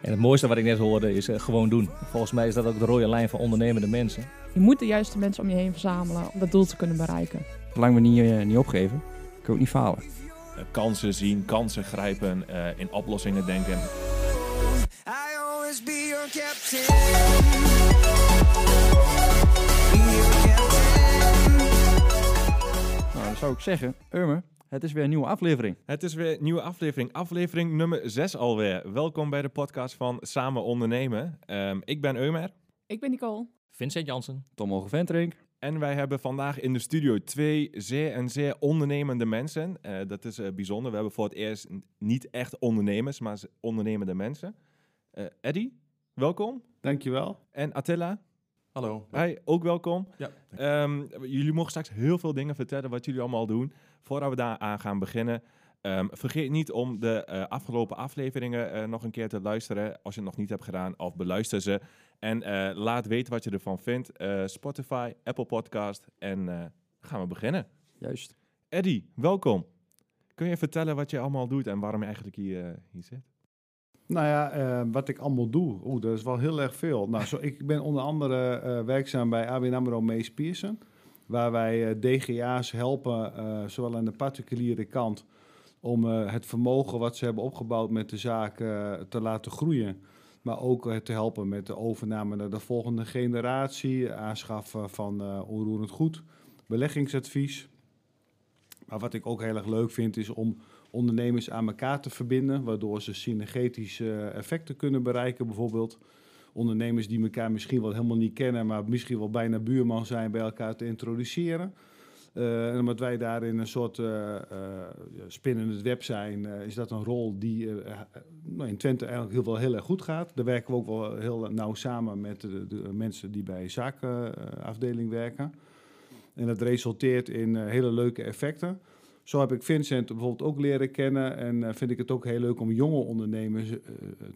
En het mooiste wat ik net hoorde is eh, gewoon doen. Volgens mij is dat ook de rode lijn van ondernemende mensen. Je moet de juiste mensen om je heen verzamelen om dat doel te kunnen bereiken. Zolang we niet, eh, niet opgeven, kun je ook niet falen. Eh, kansen zien, kansen grijpen, eh, in oplossingen denken. I always be your captain. Nou, dan zou ik zeggen, Urmer, het is weer een nieuwe aflevering. Het is weer een nieuwe aflevering, aflevering nummer 6 alweer. Welkom bij de podcast van Samen Ondernemen. Ehm, ik ben Eumer Ik ben Nicole. Vincent Jansen. Tom Hoge Ventrink. en wij hebben vandaag in de studio twee zeer en zeer ondernemende mensen. Eh, dat is eh, bijzonder. We hebben voor het eerst niet echt ondernemers, maar ondernemende mensen. Eh Eddy, welkom. Dankjewel. En Attila, Hallo. Hi, ook welkom. Ja, Ehm, jullie mogen straks heel veel dingen vertellen wat jullie allemaal doen. Voordat we daar aan gaan beginnen. ehm, vergeet niet om de eh, afgelopen afleveringen eh, nog een keer te luisteren. Als je het nog niet hebt gedaan, of beluister ze. En eh, laat weten wat je ervan vindt. Eh, Spotify, Apple Podcast. En eh, gaan we beginnen. Juist. Eddie, welkom. Kun je vertellen wat je allemaal doet en waarom je eigenlijk hier, hier zit? Nou ja, wat ik allemaal doe, oeh, dat is wel heel erg veel. Nou, zo, ik ben onder andere eh, werkzaam bij ABN AMRO Mees Pierson. Waar wij eh, DGA's helpen, eh, zowel aan de particuliere kant... om eh, het vermogen wat ze hebben opgebouwd met de zaak te laten groeien. Maar ook te helpen met de overname naar de volgende generatie. Aanschaffen van onroerend goed, beleggingsadvies. Maar wat ik ook heel erg leuk vind is om ondernemers aan elkaar te verbinden, waardoor ze synergetische effecten kunnen bereiken. Bijvoorbeeld ondernemers die elkaar misschien wel helemaal niet kennen, maar misschien wel bijna buurman zijn, bij elkaar te introduceren. Eh, en omdat wij daarin een soort eh eh, spinnend web zijn, eh, is dat een rol die eh, in Twente eigenlijk heel, wel heel erg goed gaat. Daar werken we ook wel heel nauw samen met de, de mensen die bij de zakenafdeling werken. En dat resulteert in hele leuke effecten. Zo heb ik Vincent bijvoorbeeld ook leren kennen en vind ik het ook heel leuk om jonge ondernemers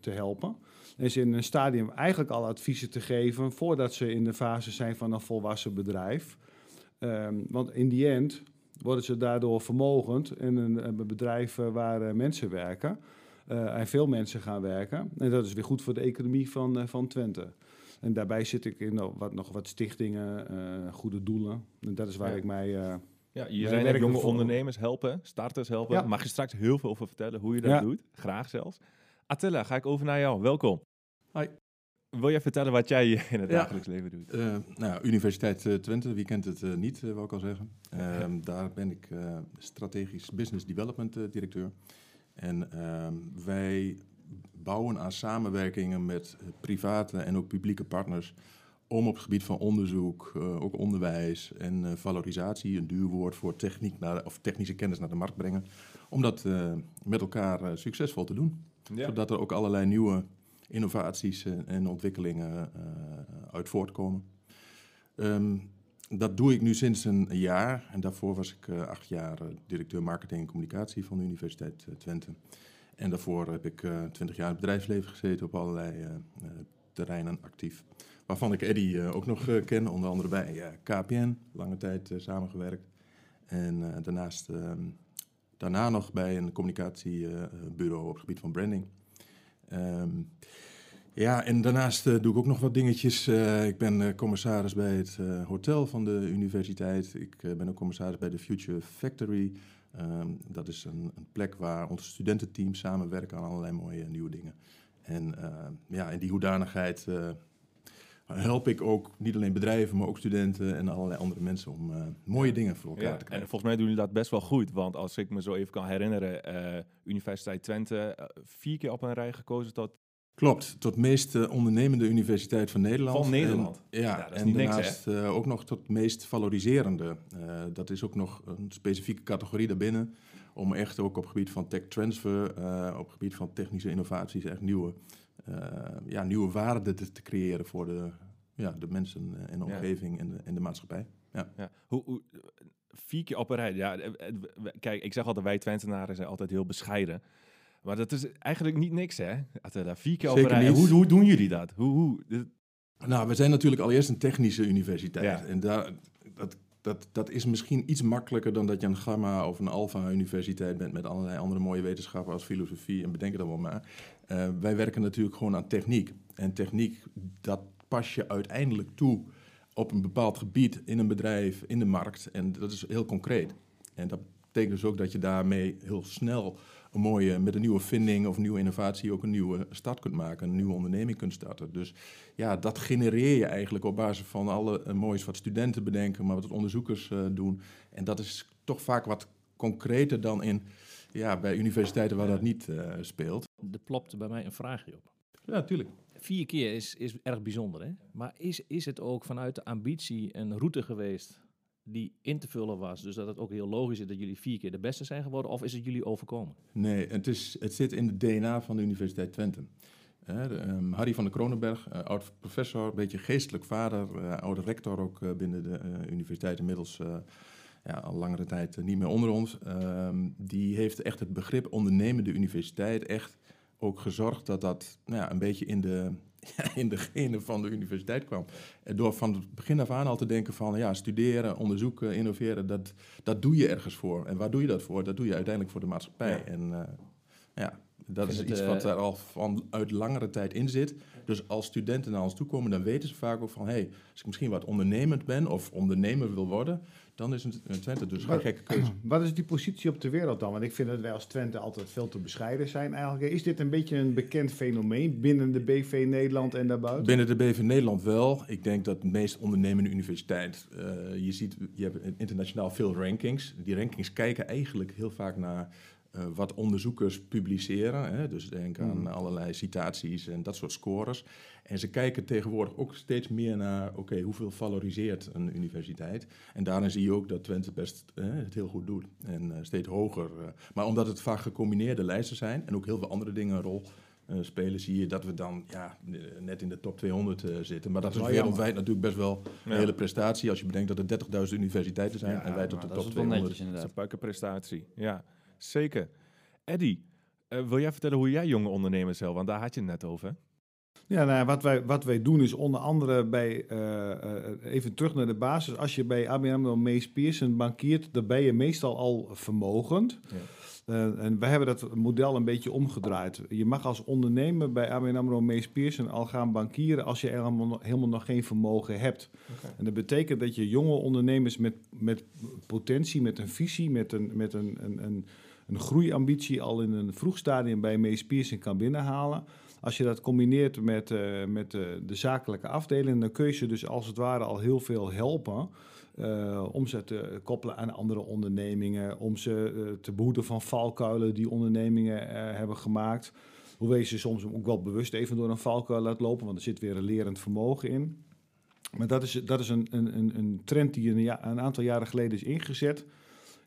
te helpen. En ze in een stadium eigenlijk al adviezen te geven voordat ze in de fase zijn van een volwassen bedrijf. Ehm, want in die end worden ze daardoor vermogend in een, een bedrijf eh, waar eh, mensen werken. eh, en veel mensen gaan werken. En dat is weer goed voor de economie van, van Twente. En daarbij zit ik in nog wat, nog wat stichtingen, eh, goede doelen. En dat is waar Ja. ik mij eh, Ja, je zijn jonge voor- ondernemers helpen, starters helpen. Ja. Mag je straks heel veel over vertellen hoe je dat Ja. doet? Graag zelfs. Attila, ga ik over naar jou. Welkom. Hi. Wil jij vertellen wat jij in het Ja. dagelijks leven doet? Eh, nou, Universiteit eh, Twente, wie kent het eh, niet, wil ik al zeggen. Ehm, daar ben ik strategisch business development directeur. En ehm, wij bouwen aan samenwerkingen met private en ook publieke partners om op het gebied van onderzoek, ook onderwijs en valorisatie, een duur woord voor techniek naar, of technische kennis naar de markt brengen, om dat met elkaar succesvol te doen. Zodat er ook allerlei nieuwe innovaties en, en ontwikkelingen eh, uit voortkomen. Ehm, dat doe ik nu sinds een jaar. En daarvoor was ik eh, acht jaar eh, directeur marketing en communicatie van de Universiteit Twente. En daarvoor heb ik twintig jaar in het bedrijfsleven gezeten op allerlei terreinen actief. Waarvan ik Eddy ook nog ken, onder andere bij KPN, lange tijd samengewerkt. En daarnaast, ehm, daarna nog bij een communicatiebureau op het gebied van branding. Ehm, ja, en daarnaast eh, doe ik ook nog wat dingetjes. Eh, ik ben eh, commissaris bij het hotel van de universiteit. Ik ben ook commissaris bij de Future Factory. Ehm, dat is een, een plek waar onze studententeams samenwerken aan allerlei mooie nieuwe dingen. En eh, ja, in die hoedanigheid help ik ook niet alleen bedrijven, maar ook studenten en allerlei andere mensen om eh, mooie dingen voor elkaar Ja, te en krijgen. volgens mij doen jullie dat best wel goed. Want als ik me zo even kan herinneren, eh, Universiteit Twente, eh, vier keer op een rij gekozen tot... Klopt, tot meest ondernemende universiteit van Nederland. Van Nederland. En, ja, Ja, dat is en niet daarnaast ook nog tot meest valoriserende. Dat is ook nog een specifieke categorie daarbinnen. Om echt ook op gebied van tech transfer, op gebied van technische innovaties, echt nieuwe, ja, nieuwe waarden te, te creëren voor de, ja, de mensen en de Ja. omgeving en, de, en de maatschappij. Ja, hoe, hoe, vier keer op een rij. Ja, eh, eh, kijk, ik zeg altijd, wij Twentenaren zijn altijd heel bescheiden. Maar dat is eigenlijk niet niks, hè? Attila, vier keer op Zeker een rij. Hoe, hoe doen jullie dat? Hoe, hoe, Nou, we zijn natuurlijk allereerst een technische universiteit. Ja. En daar, dat, dat, dat is misschien iets makkelijker dan dat je een gamma of een alpha universiteit bent met allerlei andere mooie wetenschappen als filosofie en bedenk het allemaal maar. Eh, wij werken natuurlijk gewoon aan techniek. En techniek, dat pas je uiteindelijk toe op een bepaald gebied in een bedrijf, in de markt. En dat is heel concreet. En dat betekent dus ook dat je daarmee heel snel een mooie, met een nieuwe vinding of nieuwe innovatie ook een nieuwe start kunt maken, een nieuwe onderneming kunt starten. Dus ja, dat genereer je eigenlijk op basis van alle eh, moois wat studenten bedenken, maar wat onderzoekers eh, doen. En dat is toch vaak wat concreter dan in, ja, bij universiteiten waar dat niet eh, speelt. Er plopte bij mij een vraagje op. Ja, natuurlijk. Vier keer is, is erg bijzonder, hè? Maar is, is het ook vanuit de ambitie een route geweest die in te vullen was? Dus dat het ook heel logisch is dat jullie vier keer de beste zijn geworden? Of is het jullie overkomen? Nee, het, is, het zit in het DNA van de Universiteit Twente. De, ehm, Harry van der Kronenberg, eh, oud professor, een beetje geestelijk vader, eh, oude rector ook binnen de universiteit, inmiddels ja, al langere tijd eh, niet meer onder ons. Ehm, die heeft echt het begrip ondernemende universiteit echt ook gezorgd dat dat nou ja, een beetje in de, in de genen van de universiteit kwam. En door van het begin af aan al te denken van ja, studeren, onderzoeken, innoveren, dat, dat doe je ergens voor. En waar doe je dat voor? Dat doe je uiteindelijk voor de maatschappij. Ja. En eh, ja, dat is het, iets eh, wat er al van uit langere tijd in zit. Dus als studenten naar ons toe komen, dan weten ze vaak ook van... hé, hey, als ik misschien wat ondernemend ben of ondernemer wil worden... dan is een een Twente dus geen Maar- gekke keuze. Wat is die positie op de wereld dan? Want ik vind dat wij als Twente altijd veel te bescheiden zijn eigenlijk. Is dit een beetje een bekend fenomeen binnen de BV Nederland en daarbuiten? Binnen de BV Nederland wel. Ik denk dat de meest ondernemende universiteit... eh, je ziet, je hebt internationaal veel rankings. Die rankings kijken eigenlijk heel vaak naar... eh, wat onderzoekers publiceren. Hè? Dus denk aan Hmm. allerlei citaties en dat soort scores. En ze kijken tegenwoordig ook steeds meer naar... oké, hoeveel valoriseert een universiteit? En daarin zie je ook dat Twente best eh, het heel goed doet. En eh, steeds hoger. eh. maar omdat het vaak gecombineerde lijsten zijn... en ook heel veel andere dingen een rol eh, spelen... zie je dat we dan ja, net in de top 200 eh, zitten. Maar dat, is is wel wereldwijd natuurlijk best wel een Ja. hele prestatie... als je bedenkt dat er 30.000 universiteiten zijn... Ja, en wij tot de dat top is wel 200. netjes Dat is inderdaad. een puikenprestatie. Ja, zeker. Eddy, eh, wil jij vertellen hoe jij jonge ondernemers helpt? Want daar had je het net over. hè? Ja, nou ja, wat, wij, wat wij doen is onder andere bij, eh, eh, even terug naar de basis. Als je bij ABN AMRO Mees Pearson bankiert, dan ben je meestal al vermogend. Eh, en wij hebben dat model een beetje omgedraaid. Je mag als ondernemer bij ABN AMRO Mees Pearson al gaan bankieren als je helemaal, nog- helemaal nog geen vermogen hebt. En dat betekent dat je jonge ondernemers met, met potentie, met een visie, met een, met een, een, een, een groeiambitie al in een vroeg stadium bij Mees Pearson kan binnenhalen. Als je dat combineert met, eh, met eh, de zakelijke afdeling, dan kun je ze dus als het ware al heel veel helpen. eh, om ze te koppelen aan andere ondernemingen, om ze te behoeden van valkuilen die ondernemingen hebben gemaakt. Hoewel je ze soms ook wel bewust even door een valkuil laat lopen, want er zit weer een lerend vermogen in. Maar dat is, dat is een, een, een- trend die ja, een aantal jaren geleden is ingezet.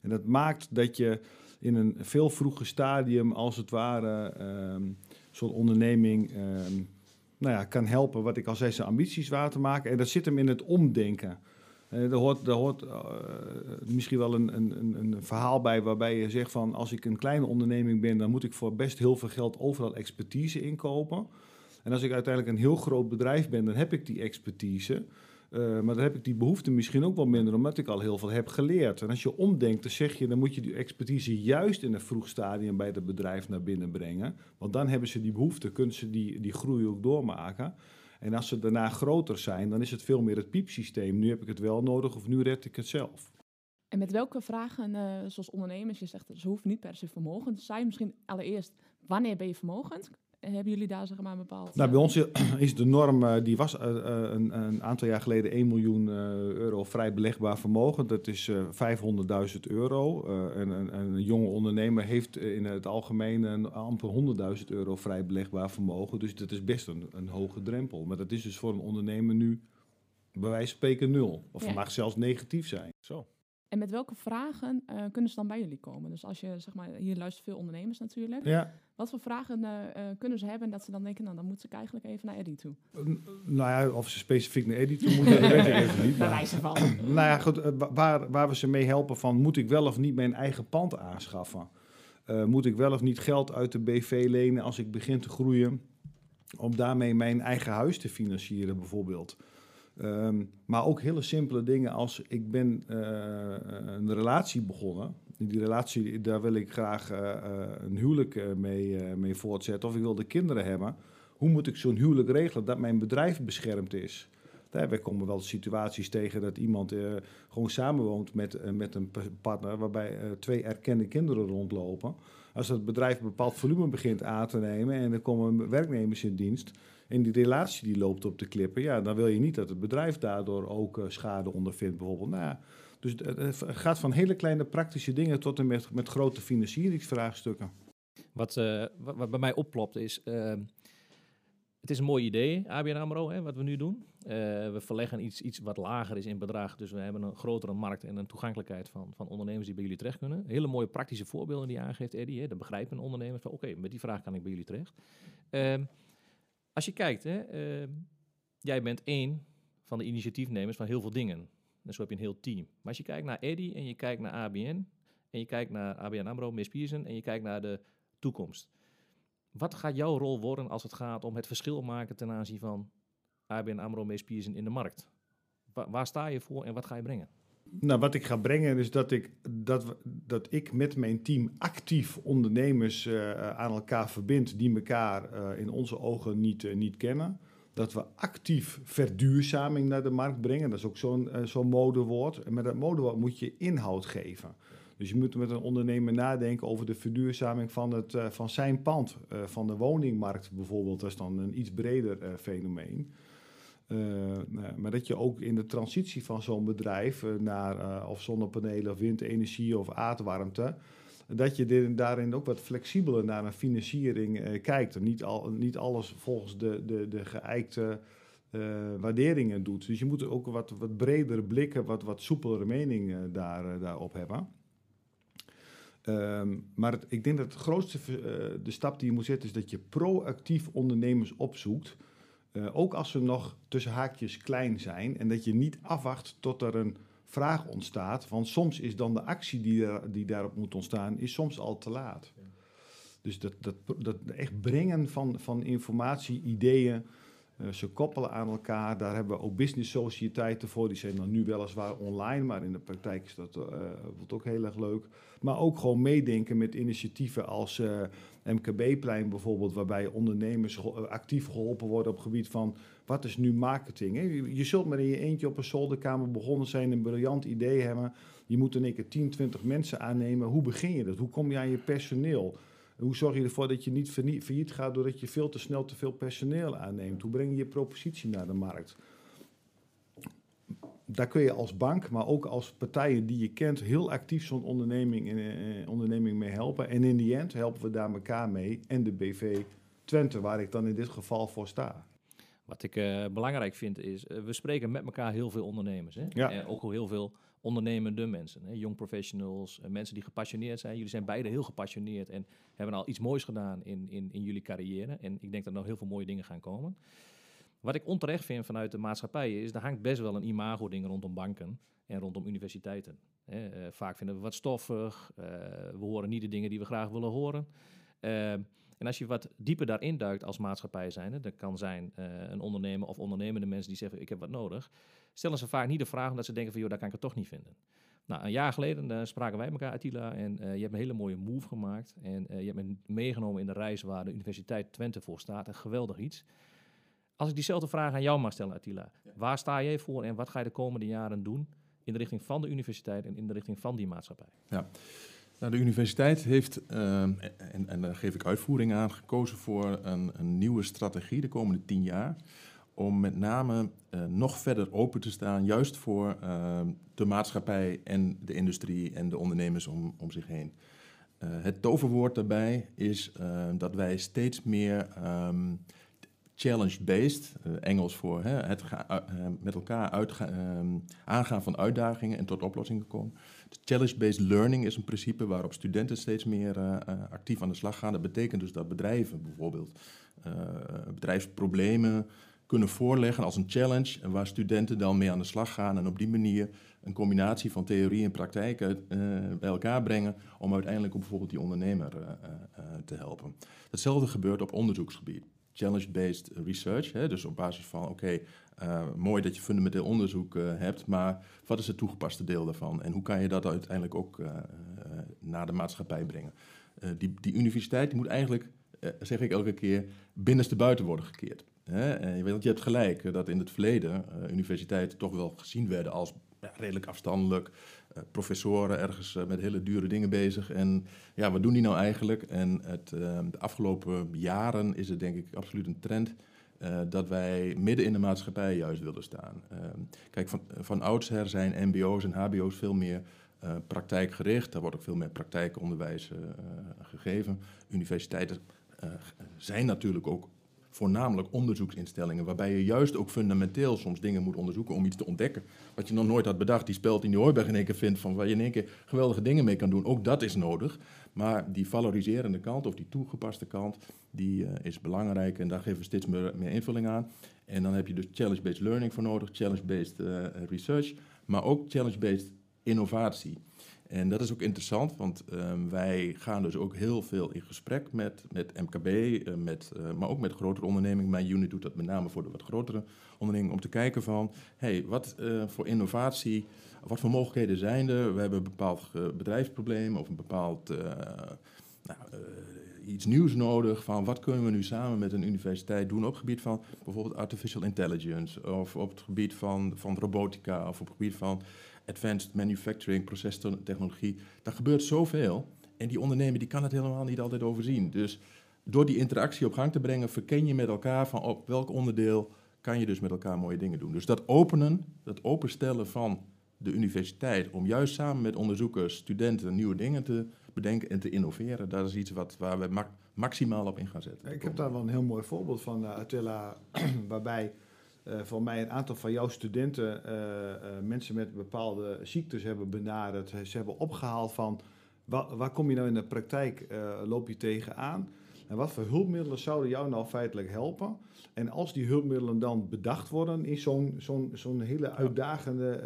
En dat maakt dat je in een veel vroeger stadium, als het ware, ehm zo'n onderneming ehm, nou ja, kan helpen, wat ik al zei, zijn ambities waar te maken. En dat zit hem in het omdenken. Eh er hoort, er hoort eh, misschien wel een, een- een verhaal bij waarbij je zegt van als ik een kleine onderneming ben, dan moet ik voor best heel veel geld overal expertise inkopen. En als ik uiteindelijk een heel groot bedrijf ben, dan heb ik die expertise. Eh, maar dan heb ik die behoefte misschien ook wel minder, omdat ik al heel veel heb geleerd. En als je omdenkt, dan zeg je, dan moet je die expertise juist in een vroeg stadium bij het bedrijf naar binnen brengen. Want dan hebben ze die behoefte, kunnen ze die, die groei ook doormaken. En als ze daarna groter zijn, dan is het veel meer het piepsysteem. Nu heb ik het wel nodig of nu red ik het zelf. En met welke vragen, eh, zoals ondernemers, je zegt, ze hoeven niet per se vermogend te zijn. Misschien allereerst, wanneer ben je vermogend? Eh, Hebben jullie daar zeg maar een bepaald... Nou, eh, bij ons is de norm, eh, die was eh, eh, een, een aantal jaar geleden 1 miljoen eh, euro vrij belegbaar vermogen. Dat is eh 500.000 euro. Eh, en, en- en een jonge ondernemer heeft eh, in het algemeen een amper 100.000 euro vrij belegbaar vermogen. Dus dat is best een, een hoge drempel. Maar dat is dus voor een ondernemer nu bij wijze van spreken nul. Of Ja. het mag zelfs negatief zijn. Zo. En met welke vragen eh, kunnen ze dan bij jullie komen? Dus als je, zeg maar, hier luisteren veel ondernemers natuurlijk. Ja. Wat voor vragen eh, eh, kunnen ze hebben dat ze dan denken, nou dan moet ik eigenlijk even naar Eddie toe? N- Nou ja, of ze specifiek naar Edith toe moeten, dat weet ik even niet. Bij wijze van. Nou ja, goed, wa- waar, waar we ze mee helpen van, moet ik wel of niet mijn eigen pand aanschaffen? Eh, moet ik wel of niet geld uit de BV lenen als ik begin te groeien? Om daarmee mijn eigen huis te financieren bijvoorbeeld. Ehm, maar ook hele simpele dingen als ik ben eh, een relatie begonnen. die relatie, daar wil ik graag eh, eh, een huwelijk eh, mee, eh, mee voortzetten. Of ik wil de kinderen hebben. Hoe moet ik zo'n huwelijk regelen dat mijn bedrijf beschermd is? Daar, komen wel situaties tegen dat iemand eh, gewoon samenwoont met, eh, met een pa- partner... waarbij eh, twee erkende kinderen rondlopen. Als het bedrijf een bepaald volume begint aan te nemen... en er komen werknemers in dienst... en die relatie die loopt op de klippen... ja, dan wil je niet dat het bedrijf daardoor ook eh, schade ondervindt bijvoorbeeld. Nou, dus het gaat van hele kleine praktische dingen... tot en met, met grote financieringsvraagstukken. Wat, eh, wat, bij mij opplopt is, ehm, het is een mooi idee, ABN AMRO, hè, wat we nu doen. Eh, we verleggen iets, iets wat lager is in bedrag, dus we hebben een grotere markt en een toegankelijkheid van, van ondernemers die bij jullie terecht kunnen. Hele mooie praktische voorbeelden die aangeeft, Eddie. Hè. Dat begrijpen ondernemers van, oké, met die vraag kan ik bij jullie terecht. Als je kijkt, hè, ehm, jij bent één van de initiatiefnemers van heel veel dingen. En zo heb je een heel team. Maar als je kijkt naar Eddie en je kijkt naar ABN en je kijkt naar ABN AMRO, Miss en je kijkt naar de toekomst. Wat gaat jouw rol worden als het gaat om het verschil maken ten aanzien van ABN AMRO, Mees in de markt? Wa- waar sta je voor en wat ga je brengen? Nou, wat ik ga brengen is dat ik, dat, dat ik met mijn team actief ondernemers eh, aan elkaar verbind die elkaar eh, in onze ogen niet, eh, niet kennen. Dat we actief verduurzaming naar de markt brengen. Dat is ook zo'n zo'n modewoord. En met dat modewoord moet je inhoud geven. Dus je moet met een ondernemer nadenken over de verduurzaming van, het, van zijn pand. van de woningmarkt bijvoorbeeld. Dat is dan een iets breder fenomeen. Eh, nou, maar dat je ook in de transitie van zo'n bedrijf eh, naar eh, of zonnepanelen of windenergie of aardwarmte, dat je daarin ook wat flexibeler naar een financiering kijkt. En niet, al, niet alles volgens de, de, de geëikte waarderingen doet. Dus je moet ook wat, wat bredere blikken, wat, wat soepelere mening eh, daar, daarop hebben. Ehm, maar ik denk dat het grootste de stap die je moet zetten is dat je proactief ondernemers opzoekt. Eh, ook als ze nog tussen haakjes klein zijn. En dat je niet afwacht tot er een vraag ontstaat. Want soms is dan de actie die, er, die daarop moet ontstaan, is soms al te laat. Dus dat, dat, dat echt brengen van, van informatie, ideeën, eh, ze koppelen aan elkaar. Daar hebben we ook business sociëteiten voor. Die zijn dan nu weliswaar online, maar in de praktijk is dat eh, wordt ook heel erg leuk. Maar ook gewoon meedenken met initiatieven als eh, MKB-plein bijvoorbeeld, waarbij ondernemers eh, actief geholpen worden op het gebied van wat is nu marketing. Je, zult maar in je eentje op een zolderkamer begonnen zijn, een briljant idee hebben. Je moet in één keer 10, 20 mensen aannemen. Hoe begin je dat? Hoe kom je aan je personeel? Hoe zorg je ervoor dat je niet failliet gaat doordat je veel te snel te veel personeel aanneemt? Hoe breng je je propositie naar de markt? Daar kun je als bank, maar ook als partijen die je kent, heel actief zo'n onderneming, eh, onderneming mee helpen. En in die end helpen we daar elkaar mee en de BV Twente, waar ik dan in dit geval voor sta. Wat ik eh, belangrijk vind is, eh, we spreken met elkaar heel veel ondernemers. Hè? Ja. En ook al heel veel ondernemende mensen. Hè? Young professionals, eh, mensen die gepassioneerd zijn. Jullie zijn beide heel gepassioneerd en hebben al iets moois gedaan in, in, in jullie carrière. En ik denk dat er nog heel veel mooie dingen gaan komen. Wat ik onterecht vind vanuit de maatschappijen is, er hangt best wel een imago-ding rondom banken en rondom universiteiten. Eh, vaak vinden we wat stoffig, eh, we horen niet de dingen die we graag willen horen. Eh, en als je wat dieper daarin duikt als maatschappij zijn, dat kan zijn eh, een ondernemer of ondernemende mensen die zeggen ik heb wat nodig, stellen ze vaak niet de vraag omdat ze denken van joh, dat kan ik het toch niet vinden. Nou, een jaar geleden spraken wij elkaar, Attila, en je hebt een hele mooie move gemaakt. En je hebt me meegenomen in de reis waar de Universiteit Twente voor staat. Een geweldig iets. Als ik diezelfde vraag aan jou mag stellen, Attila. Waar sta jij voor en wat ga je de komende jaren doen in de richting van de universiteit en in de richting van die maatschappij? Nou, de universiteit heeft, ehm, en, en daar geef ik uitvoering aan, gekozen voor een, een nieuwe strategie de komende tien jaar. Om met name eh, nog verder open te staan, juist voor ehm, de maatschappij en de industrie en de ondernemers om, om zich heen. Eh, het toverwoord daarbij is ehm, dat wij steeds meer challenge-based, eh, Engels voor hè, het eh, met elkaar ehm, aangaan van uitdagingen en tot oplossingen komen. Challenge-based learning is een principe waarop studenten steeds meer eh, actief aan de slag gaan. Dat betekent dus dat bedrijven bijvoorbeeld bedrijfsproblemen kunnen voorleggen als een challenge, en waar studenten dan mee aan de slag gaan en op die manier een combinatie van theorie en praktijk bij elkaar brengen om uiteindelijk bijvoorbeeld die ondernemer te helpen. Hetzelfde gebeurt op onderzoeksgebied. Challenge-based research. Hè? Dus op basis van, oké, eh, mooi dat je fundamenteel onderzoek eh, hebt, maar wat is het toegepaste deel daarvan? En hoe kan je dat uiteindelijk ook eh, naar de maatschappij brengen? Die, die universiteit moet eigenlijk, zeg ik elke keer, binnenste buiten worden gekeerd. Hè? Want je hebt gelijk dat in het verleden universiteiten toch wel gezien werden als redelijk afstandelijk. eh, professoren ergens eh, met hele dure dingen bezig. En ja, wat doen die nou eigenlijk? En het, eh, de afgelopen jaren is het denk ik absoluut een trend eh, dat wij midden in de maatschappij juist willen staan. Ehm, kijk, van, van oudsher zijn mbo's en hbo's veel meer praktijkgericht. Daar wordt ook veel meer praktijkonderwijs gegeven. Universiteiten zijn natuurlijk ook voornamelijk onderzoeksinstellingen, waarbij je juist ook fundamenteel soms dingen moet onderzoeken om iets te ontdekken. Wat je nog nooit had bedacht, die speld in die hooiberg in één keer vindt, van waar je in één keer geweldige dingen mee kan doen. Ook dat is nodig. Maar die valoriserende kant, of die toegepaste kant, die eh, is belangrijk en daar geven we steeds meer, meer invulling aan. En dan heb je dus challenge-based learning voor nodig, challenge-based eh, research, maar ook challenge-based innovatie. En dat is ook interessant, want ehm, wij gaan dus ook heel veel in gesprek met, met MKB, eh, met, eh, maar ook met grotere ondernemingen. Mijn unit doet dat met name voor de wat grotere ondernemingen, om te kijken van, hey, wat eh, voor innovatie, wat voor mogelijkheden zijn er? We hebben een bepaald bedrijfsprobleem of een bepaald nou, iets nieuws nodig. Van wat kunnen we nu samen met een universiteit doen op het gebied van bijvoorbeeld artificial intelligence, of op het gebied van, van robotica, of op het gebied van advanced manufacturing, procestechnologie. Daar gebeurt zoveel. En die ondernemer die kan het helemaal niet altijd overzien. Dus door die interactie op gang te brengen, verken je met elkaar van op welk onderdeel kan je dus met elkaar mooie dingen doen. Dus dat openen, dat openstellen van de universiteit om juist samen met onderzoekers, studenten nieuwe dingen te bedenken en te innoveren, dat is iets wat, waar we ma- maximaal op in gaan zetten. Ik heb daar wel een heel mooi voorbeeld van, eh, Attila, waarbij eh voor mij een aantal van jouw studenten eh, eh, mensen met bepaalde ziektes hebben benaderd. Ze hebben opgehaald van wa- waar kom je nou in de praktijk, loop je tegenaan? En wat voor hulpmiddelen zouden jou nou feitelijk helpen? En als die hulpmiddelen dan bedacht worden in zo'n zo'n zo'n hele uitdagende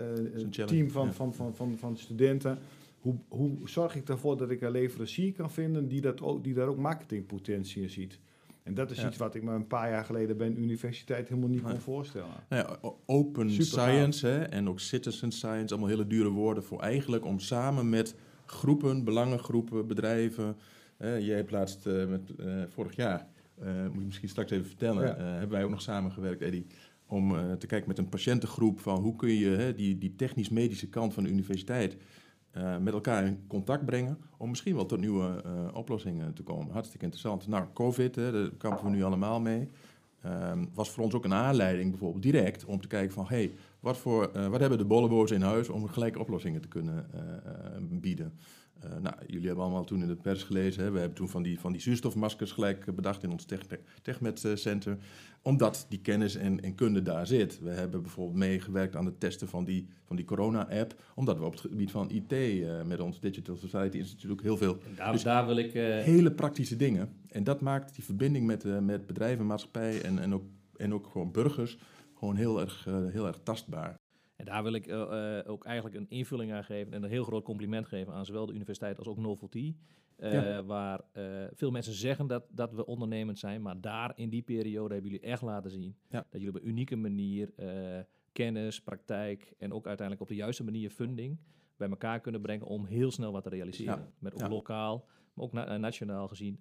team van, ja. van, van, van, van studenten, hoe, hoe zorg ik ervoor dat ik een leverancier kan vinden die, dat ook, die daar ook marketingpotentie in ziet? En dat is Ja. iets wat ik me een paar jaar geleden bij een universiteit helemaal niet Nee. kon voorstellen. Nou open Super science hè, en ook citizen science, allemaal hele dure woorden voor eigenlijk om samen met groepen, belangengroepen, bedrijven. jij hebt laatst eh, met, eh, vorig jaar, eh, moet je misschien straks even vertellen, Ja. hebben wij ook nog samengewerkt, Eddie, om te kijken met een patiëntengroep van hoe kun je die, die technisch-medische kant van de universiteit eh, met elkaar in contact brengen om misschien wel tot nieuwe eh, oplossingen te komen. Hartstikke interessant. Nou, COVID, hè, daar kampen we nu allemaal mee. Ehm, was voor ons ook een aanleiding, bijvoorbeeld direct, om te kijken van, hey, wat, voor, eh, wat hebben de bolleboos in huis om gelijke oplossingen te kunnen bieden? Eh, nou, jullie hebben allemaal toen in de pers gelezen, hè, we hebben toen van die, van die zuurstofmaskers gelijk eh, bedacht in ons Tech- TechMed eh, Center, omdat die kennis en, en kunde daar zit. We hebben bijvoorbeeld meegewerkt aan het testen van die, van die corona-app, omdat we op het gebied van IT met ons Digital Society Institute ook heel veel daar, Dus- daar wil ik... hele praktische dingen. En dat maakt die verbinding met, met bedrijven, maatschappij en, en, ook, en ook gewoon burgers gewoon heel erg, heel erg tastbaar. En daar wil ik eh, eh, ook eigenlijk een invulling aan geven en een heel groot compliment geven aan zowel de universiteit als ook Novelty. Ja. Waar veel mensen zeggen dat, dat we ondernemend zijn, maar daar in die periode hebben jullie echt laten zien Ja. dat jullie op een unieke manier kennis, praktijk en ook uiteindelijk op de juiste manier funding bij elkaar kunnen brengen om heel snel wat te realiseren. Ja. Met ook lokaal, maar ook na- nationaal gezien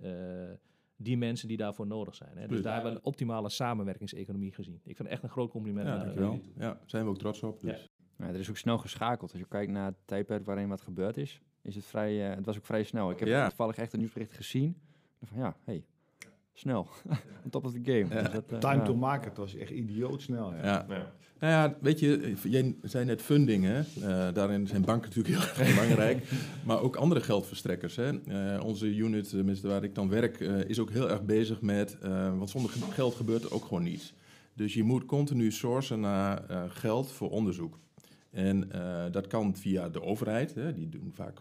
die mensen die daarvoor nodig zijn. Hè. Dus daar hebben we een optimale samenwerkingseconomie gezien. Ik vind het echt een groot compliment. Ja, naar dankjewel. Ja, daar zijn we ook trots op. Dus. Ja. Ja, er is ook snel geschakeld. Als je kijkt naar het tijdperk waarin wat gebeurd is, is het vrij, eh, het was ook vrij snel. Ik heb Ja. toevallig echt een nieuwsbericht gezien. Van ja, hey, snel. On top of the game. Ja. Dus dat, eh, Time ja. to market was echt idioot snel. Ja. Ja. Nou ja, weet je, jij zei net funding, hè? Eh, daarin zijn banken natuurlijk heel erg belangrijk, maar ook andere geldverstrekkers. Hè? Eh, onze unit, tenminste waar ik dan werk, eh, is ook heel erg bezig met, eh, want zonder ge- geld gebeurt er ook gewoon niets. Dus je moet continu sourcen naar eh, geld voor onderzoek. En eh, dat kan via de overheid, hè? die doen vaak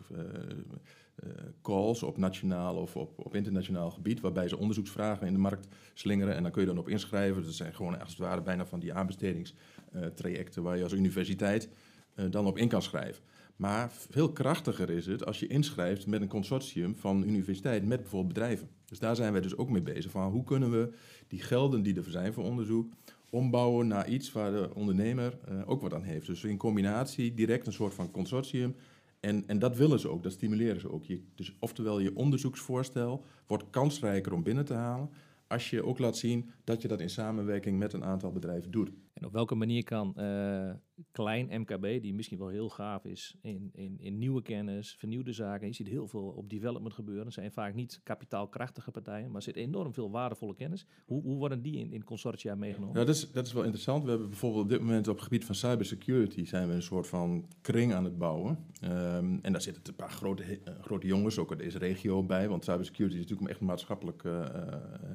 calls op nationaal of op, op internationaal gebied, waarbij ze onderzoeksvragen in de markt slingeren en dan kun je dan op inschrijven. Dat zijn gewoon als het ware bijna van die aanbestedingstrajecten waar je als universiteit eh, dan op in kan schrijven. Maar veel krachtiger is het als je inschrijft met een consortium van universiteit met bijvoorbeeld bedrijven. Dus daar zijn wij dus ook mee bezig. Van hoe kunnen we die gelden die er zijn voor onderzoek ombouwen naar iets waar de ondernemer eh, ook wat aan heeft. Dus in combinatie direct een soort van consortium. En, en dat willen ze ook, dat stimuleren ze ook. Dus oftewel, je onderzoeksvoorstel wordt kansrijker om binnen te halen. Als je ook laat zien dat je dat in samenwerking met een aantal bedrijven doet. En op welke manier kan eh, klein MKB, die misschien wel heel gaaf is in, in, in nieuwe kennis, vernieuwde zaken. Je ziet heel veel op development gebeuren. Het zijn vaak niet kapitaalkrachtige partijen, maar er zit enorm veel waardevolle kennis. Hoe, hoe worden die in, in consortia meegenomen? Dat is, dat is wel interessant. We hebben bijvoorbeeld op dit moment op het gebied van cybersecurity zijn we een soort van kring aan het bouwen. Ehm, en daar zitten een paar grote, eh, grote jongens ook uit deze regio bij, want cybersecurity is natuurlijk een echt maatschappelijk eh,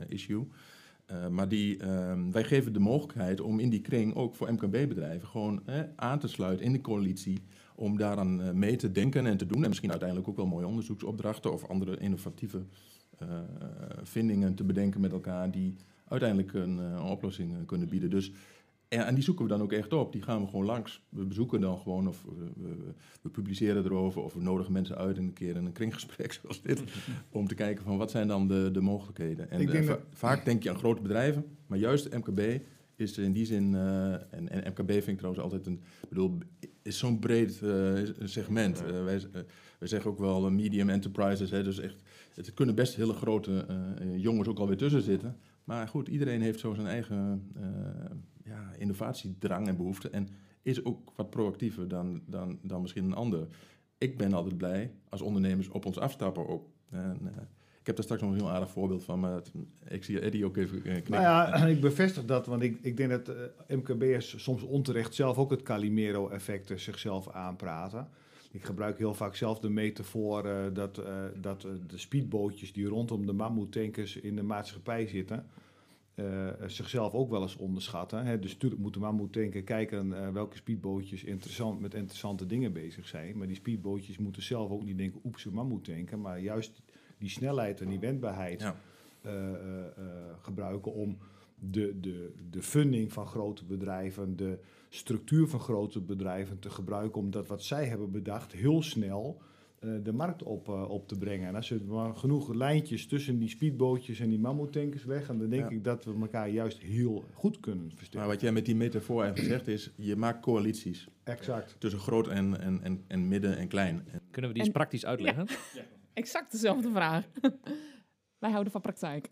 issue. Eh, maar die, ehm, wij geven de mogelijkheid om in die kring ook voor MKB-bedrijven gewoon aan te sluiten in de coalitie. Om daaraan eh, mee te denken en te doen. En misschien uiteindelijk ook wel mooie onderzoeksopdrachten of andere innovatieve eh, vindingen te bedenken met elkaar. Die uiteindelijk een, oplossing kunnen bieden. Dus, en, en die zoeken we dan ook echt op. Die gaan we gewoon langs. We bezoeken dan gewoon of we, we, publiceren erover. Of we nodigen mensen uit in een keer in een kringgesprek zoals dit. om te kijken van wat zijn dan de, de mogelijkheden. En denk eh, va- dat- vaak denk je aan grote bedrijven. Maar juist MKB is in die zin... eh, en, en MKB vind ik trouwens altijd een... Ik bedoel, is zo'n breed eh, segment. Wij, wij zeggen ook wel medium enterprises. Hè, dus echt, het kunnen best hele grote jongens ook alweer tussen zitten. Maar goed, iedereen heeft zo zijn eigen eh, ja, innovatiedrang en behoefte. En is ook wat proactiever dan, dan, dan misschien een ander. Ik ben altijd blij als ondernemers op ons afstappen ook. En, eh, ik heb daar straks nog een heel aardig voorbeeld van. Maar ik zie Eddie ook even eh, knikken. Nou ja, ik bevestig dat, want ik, ik denk dat MKB'ers soms onterecht zelf ook het Calimero-effect zichzelf aanpraten. Ik gebruik heel vaak zelf de metafoor eh, dat, eh, dat eh, de speedbootjes die rondom de mammoetankers in de maatschappij zitten, zichzelf ook wel eens onderschatten. Hè. Dus natuurlijk moet de mammoetanker kijken welke speedbootjes interessant, met interessante dingen bezig zijn. Maar die speedbootjes moeten zelf ook niet denken, oeps, een mammoetanker. Maar juist die snelheid en die wendbaarheid Ja. gebruiken om de, de, de funding van grote bedrijven, de structuur van grote bedrijven te gebruiken om dat wat zij hebben bedacht heel snel eh, de markt op, eh, op te brengen. En als je maar genoeg lijntjes tussen die speedbootjes en die mammoetankers leggen, dan denk Ja. ik dat we elkaar juist heel goed kunnen Maar versterken. wat jij met die metafoor even zegt is, je maakt coalities Exact. tussen groot en, en, en, en midden en klein. En Kunnen we die En- eens praktisch uitleggen? Exact dezelfde vraag. Wij houden van praktijk.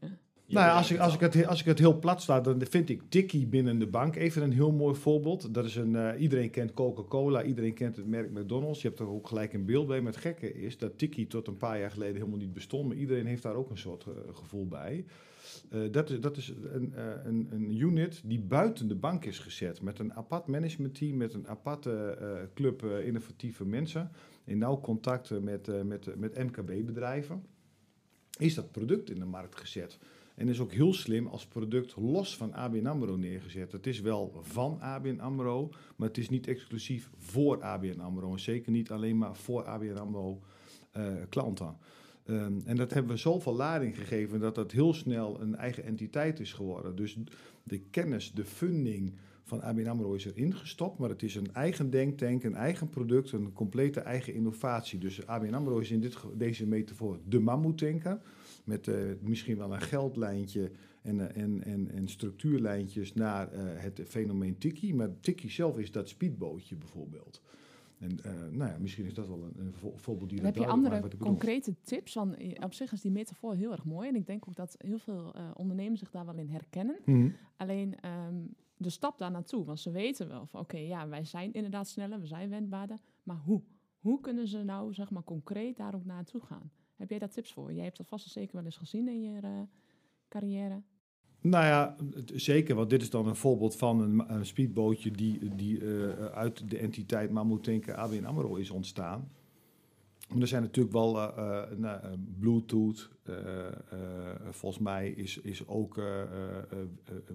Nou ja, als ik, als, ik het, als ik het heel plat sta, dan vind ik Tikkie binnen de bank even een heel mooi voorbeeld. Dat is een, eh, iedereen kent Coca-Cola, iedereen kent het merk McDonald's. Je hebt er ook gelijk een beeld bij. Maar het gekke is dat Tikkie tot een paar jaar geleden helemaal niet bestond. Maar iedereen heeft daar ook een soort eh, gevoel bij. Eh, dat, is, dat is een, een, een unit die buiten de bank is gezet. Met een apart managementteam, met een aparte club innovatieve mensen. In nauw contact met, met, met MKB-bedrijven. Is dat product in de markt gezet. En is ook heel slim als product los van ABN AMRO neergezet. Het is wel van ABN AMRO, maar het is niet exclusief voor ABN AMRO. En zeker niet alleen maar voor ABN AMRO eh, klanten. Ehm, en dat hebben we zoveel lading gegeven dat dat heel snel een eigen entiteit is geworden. Dus de kennis, de funding van ABN AMRO is erin gestopt, maar het is een eigen denktank, een eigen product, een complete eigen innovatie. Dus ABN AMRO is in dit, deze metafoor de mammoetanker, met eh, misschien wel een geldlijntje en, eh, en, en, en structuurlijntjes naar eh, het fenomeen Tiki. Maar Tiki zelf is dat speedbootje bijvoorbeeld. En nou ja, misschien is dat wel een, een vo- voorbeeld die Dan heb je andere concrete tips? Eh, op zich is die metafoor heel erg mooi. En ik denk ook dat heel veel eh, ondernemers zich daar wel in herkennen. Mhm. Alleen ehm, de stap daar naartoe. Want ze weten wel van oké, ja, wij zijn inderdaad sneller, we zijn wendbaarder. Maar hoe? Hoe kunnen ze nou zeg maar concreet daar ook naartoe gaan? Heb jij daar tips voor? Jij hebt dat vast en zeker wel eens gezien in je eh, carrière. Nou ja, zeker, want dit is dan een voorbeeld van een, speedbootje die, die eh, uit de entiteit Mammoetanker ABN AMRO is ontstaan. Maar er zijn natuurlijk wel eh, nou, Bluetooth, volgens mij is, is ook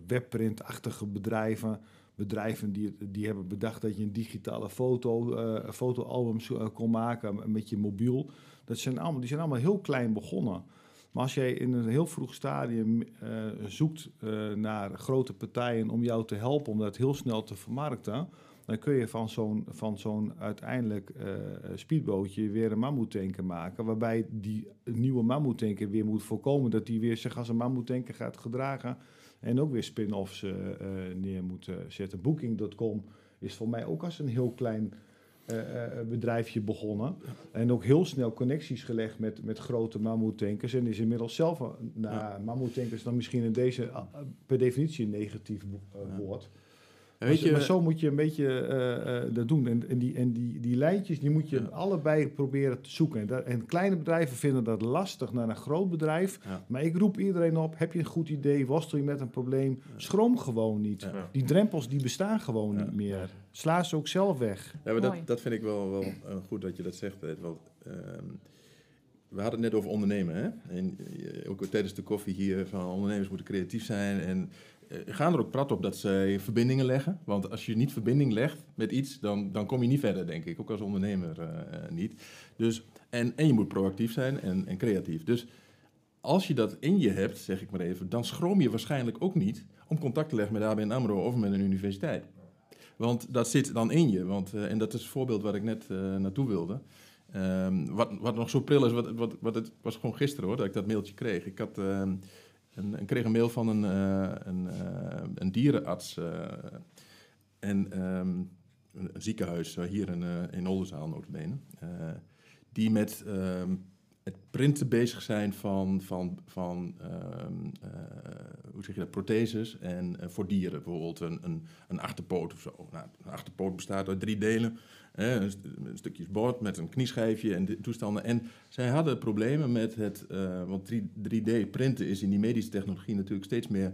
webprintachtige bedrijven, bedrijven die, die hebben bedacht dat je een digitale foto, fotoalbums eh, kon maken met je mobiel. Dat zijn allemaal, die zijn allemaal heel klein begonnen. Maar als jij in een heel vroeg stadium eh, zoekt eh, naar grote partijen om jou te helpen om dat heel snel te vermarkten, dan kun je van zo'n, van zo'n uiteindelijk eh, speedbootje weer een mammoetanker maken. Waarbij die nieuwe mammoetanker weer moet voorkomen dat die weer zich als een mammoetanker gaat gedragen. En ook weer spin-offs neer moet zetten. Booking.com is voor mij ook als een heel klein eh, eh, bedrijfje begonnen. En ook heel snel connecties gelegd met, met grote mammoetankers. En is inmiddels zelf, een- nou, Ja. mammoetankers dan misschien in deze per definitie een negatief eh, Ja. Maar, weet zo- maar je, zo moet je een beetje eh, eh, dat doen. En, en, die, en die, die lijntjes die moet je Ja. allebei proberen te zoeken. En, dat- en kleine bedrijven vinden dat lastig naar een groot bedrijf. Ja. Maar ik roep iedereen op, heb je een goed idee, worstel je met een probleem, schroom gewoon niet. Ja. Die drempels die bestaan gewoon Ja. niet meer. Sla ze ook zelf weg. Ja, maar dat, dat vind ik wel, wel eh, goed dat je dat zegt. Want, ehm, we hadden het net over ondernemen. Hè? En ook tijdens de koffie hier van ondernemers moeten creatief zijn. En gaan er ook prat op dat zij verbindingen leggen. Want als je niet verbinding legt met iets, dan, dan kom je niet verder, denk ik. Ook als ondernemer eh, eh, niet. Dus, en, en je moet proactief zijn en, en creatief. Dus als je dat in je hebt, zeg ik maar even, dan schroom je waarschijnlijk ook niet om contact te leggen met ABN AMRO of met een universiteit. Want dat zit dan in je. Want, eh, en dat is het voorbeeld waar ik net eh, naartoe wilde. Ehm, wat, wat nog zo pril is, wat, wat, wat het was gewoon gisteren hoor, dat ik dat mailtje kreeg. Ik, had, een, ik kreeg een mail van een, eh, een, eh, een dierenarts. eh, en ehm, een, ziekenhuis hier in, in Oldenzaal notabene. die met ehm, het printen bezig zijn van, van, van ehm, eh, hoe zeg je dat, protheses en eh, voor dieren. Bijvoorbeeld een, een, een achterpoot of zo. Nou, een achterpoot bestaat uit drie delen. Hè, een, st- stukje bord met een knieschijfje en de toestanden. En zij hadden problemen met het, eh, want 3, 3D printen is in die medische technologie natuurlijk steeds meer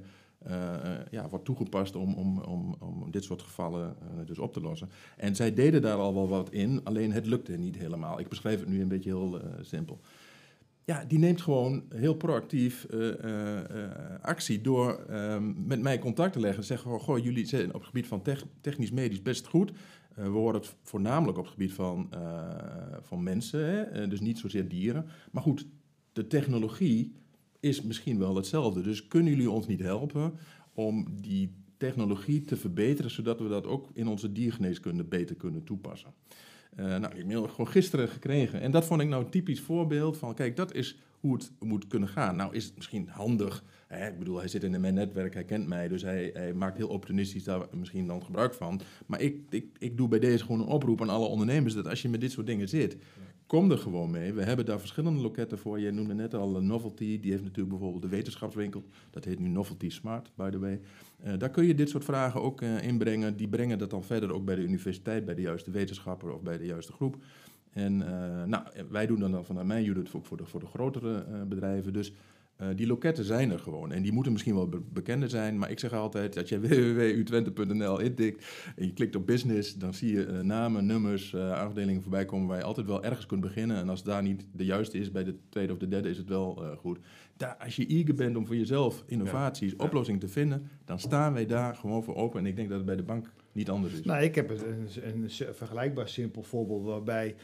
ja, wordt toegepast om, om, om, om dit soort gevallen dus op te lossen. En zij deden daar al wel wat in, alleen het lukte niet helemaal. Ik beschrijf het nu een beetje heel simpel. Ja, die neemt gewoon heel proactief eh, eh, eh, actie door ehm, met mij contact te leggen. Zeggen gewoon, goh, jullie zijn op het gebied van tech- technisch-medisch best goed. We horen het voornamelijk op het gebied van, van mensen, hè? dus niet zozeer dieren. Maar goed, de technologie is misschien wel hetzelfde. Dus kunnen jullie ons niet helpen om die technologie te verbeteren, zodat we dat ook in onze diergeneeskunde beter kunnen toepassen? Eh, nou, heb mail gewoon gisteren gekregen. En dat vond ik nou een typisch voorbeeld van, kijk, dat is hoe het moet kunnen gaan. Nou is het misschien handig. Hè? Ik bedoel, hij zit in mijn netwerk, hij kent mij, dus hij, hij maakt heel opportunistisch daar misschien dan gebruik van. Maar ik, ik, ik doe bij deze gewoon een oproep aan alle ondernemers dat als je met dit soort dingen zit, kom er gewoon mee. We hebben daar verschillende loketten voor. Je noemde net al een Novelty, die heeft natuurlijk bijvoorbeeld de wetenschapswinkel. Dat heet nu Novelty Smart, by the way. Eh, daar kun je dit soort vragen ook eh, inbrengen. Die brengen dat dan verder ook bij de universiteit, bij de juiste wetenschapper of bij de juiste groep. En eh, nou, wij doen dan, dan vanuit mijn unit ook voor de, voor de grotere eh, bedrijven. Dus eh, die loketten zijn er gewoon. En die moeten misschien wel be- bekender zijn. Maar ik zeg altijd, als je www.utwente.nl intikt en je klikt op business, dan zie je eh, namen, nummers, eh, afdelingen voorbij komen waar je altijd wel ergens kunt beginnen. En als daar niet de juiste is, bij de tweede of de derde is het wel goed. Daar, als je eager bent om voor jezelf innovaties, oplossingen te vinden, dan staan wij daar gewoon voor open. En ik denk dat het bij de bank niet anders is. Nou, ik heb een, een, een vergelijkbaar simpel voorbeeld waarbij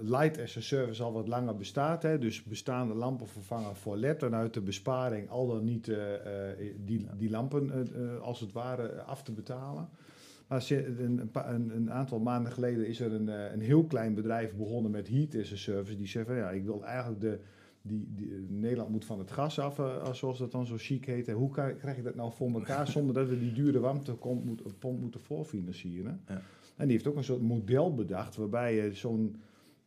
Light as a Service al wat langer bestaat. Hè, dus bestaande lampen vervangen voor LED en uit de besparing al dan niet eh, eh, die, die lampen eh, als het ware af te betalen. Maar een, een, een, aantal maanden geleden is er een, een heel klein bedrijf begonnen met Heat as a Service. Die zegt van ja, ik wil eigenlijk de, die, die, Nederland moet van het gas af, als- zoals dat dan zo chic heet. En hoe kan, krijg je dat nou voor elkaar zonder dat we die dure warmtepomp moet, pomp moeten voorfinancieren? Ja. En die heeft ook een soort model bedacht waarbij je zo'n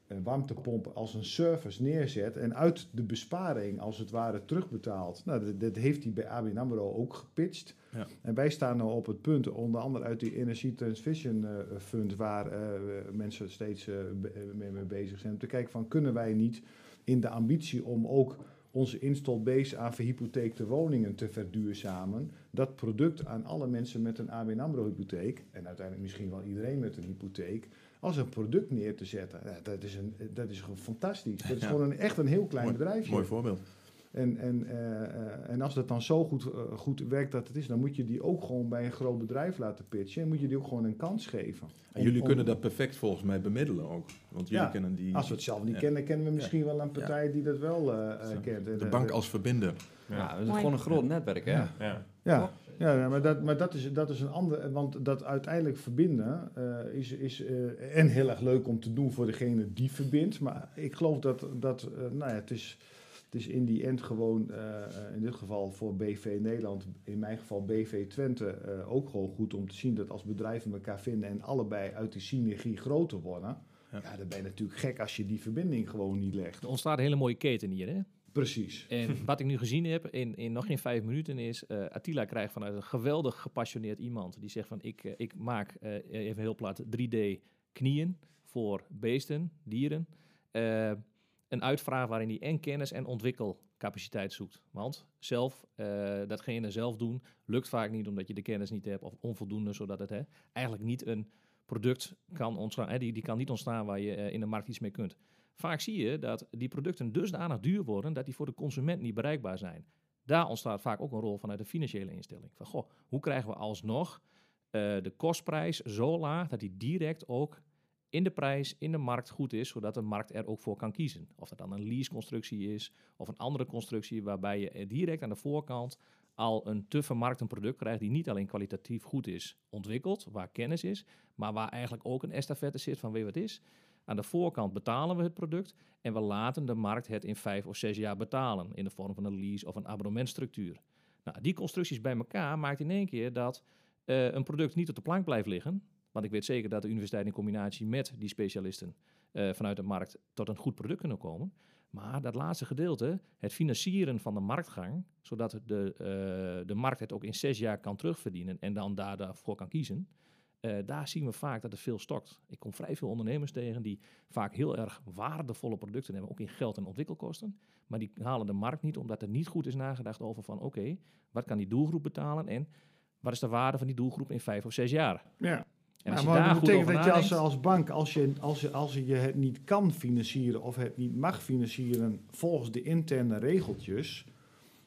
eh, warmtepomp als een service neerzet en uit de besparing als het ware terugbetaalt. Nou, dat, dat heeft hij bij ABN AMRO ook gepitcht. Ja. En wij staan nou op het punt, onder andere uit die Energy Transition eh, Fund, waar eh, mensen steeds eh, mee, mee bezig zijn, om te kijken van kunnen wij niet in de ambitie om ook onze install base aan verhypotheekte woningen te verduurzamen, dat product aan alle mensen met een ABN AMRO hypotheek, en uiteindelijk misschien wel iedereen met een hypotheek, als een product neer te zetten. Ja, dat, is een, dat is gewoon fantastisch. Dat is Ja. gewoon een, echt een heel klein Mooi- bedrijfje. Mooi voorbeeld. En, en, eh, eh, en als dat dan zo goed, eh, goed werkt dat het is, dan moet je die ook gewoon bij een groot bedrijf laten pitchen. En moet je die ook gewoon een kans geven. En Om- jullie om- kunnen dat perfect volgens mij bemiddelen ook. Want jullie Ja, kennen die... Als we het zelf niet Ja. kennen, kennen we misschien wel een partij die dat wel kent. En, De bank als verbinder. Ja, dat is gewoon een groot netwerk, hè? Ja. Ja, maar, dat, maar dat, is, dat is een ander. Want dat uiteindelijk verbinden eh, is, is eh, en heel erg leuk om te doen voor degene die verbindt. Maar ik geloof dat, dat eh, nou ja, het is, het is in die end gewoon, in dit geval voor BV Nederland, in mijn geval BV Twente, eh, ook gewoon goed om te zien dat als bedrijven elkaar vinden en allebei uit die synergie groter worden. Ja. Ja. dan ben je natuurlijk gek als je die verbinding gewoon niet legt. Er ontstaat een hele mooie keten hier, hè? Precies. En wat ik nu gezien heb in, in nog geen vijf minuten is... eh, Attila krijgt vanuit een geweldig gepassioneerd iemand... die zegt van ik, eh, ik maak, eh, even heel plat, 3D knieën voor beesten, dieren. Een uitvraag waarin hij en kennis en ontwikkelcapaciteit zoekt. Want zelf, datgene zelf doen, lukt vaak niet omdat je de kennis niet hebt... of onvoldoende, zodat het hè, eigenlijk niet een product kan ontstaan... Hè, die, die kan niet ontstaan waar je in de markt iets mee kunt. Vaak zie je dat die producten dusdanig duur worden dat die voor de consument niet bereikbaar zijn. Daar ontstaat vaak ook een rol vanuit de financiële instelling. Van goh, hoe krijgen we alsnog eh, de kostprijs zo laag dat die direct ook in de prijs, in de markt goed is, zodat de markt er ook voor kan kiezen. Of dat dan een leaseconstructie is of een andere constructie waarbij je eh, direct aan de voorkant al een te vermarkt product krijgt die niet alleen kwalitatief goed is ontwikkeld, waar kennis is, maar waar eigenlijk ook een estafette zit van je wat is. Aan de voorkant betalen we het product en we laten de markt het in vijf of zes jaar betalen in de vorm van een lease of een abonnementstructuur. Nou, die constructies bij elkaar maakt in één keer dat eh, een product niet op de plank blijft liggen. Want ik weet zeker dat de universiteit in combinatie met die specialisten eh, vanuit de markt tot een goed product kunnen komen. Maar dat laatste gedeelte, het financieren van de marktgang, zodat de, eh, de markt het ook in zes jaar kan terugverdienen en dan daar- daarvoor kan kiezen. Eh, daar zien we vaak dat het veel stokt. Ik kom vrij veel ondernemers tegen die vaak heel erg waardevolle producten hebben, ook in geld en ontwikkelkosten. Maar die halen de markt niet omdat er niet goed is nagedacht over van oké, wat kan die doelgroep betalen en wat is de waarde van die doelgroep in vijf of zes jaar. Ja. En als Ja, je maar dat betekent dat je als, als bank, als je, als, je, als je het niet kan financieren of het niet mag financieren volgens de interne regeltjes,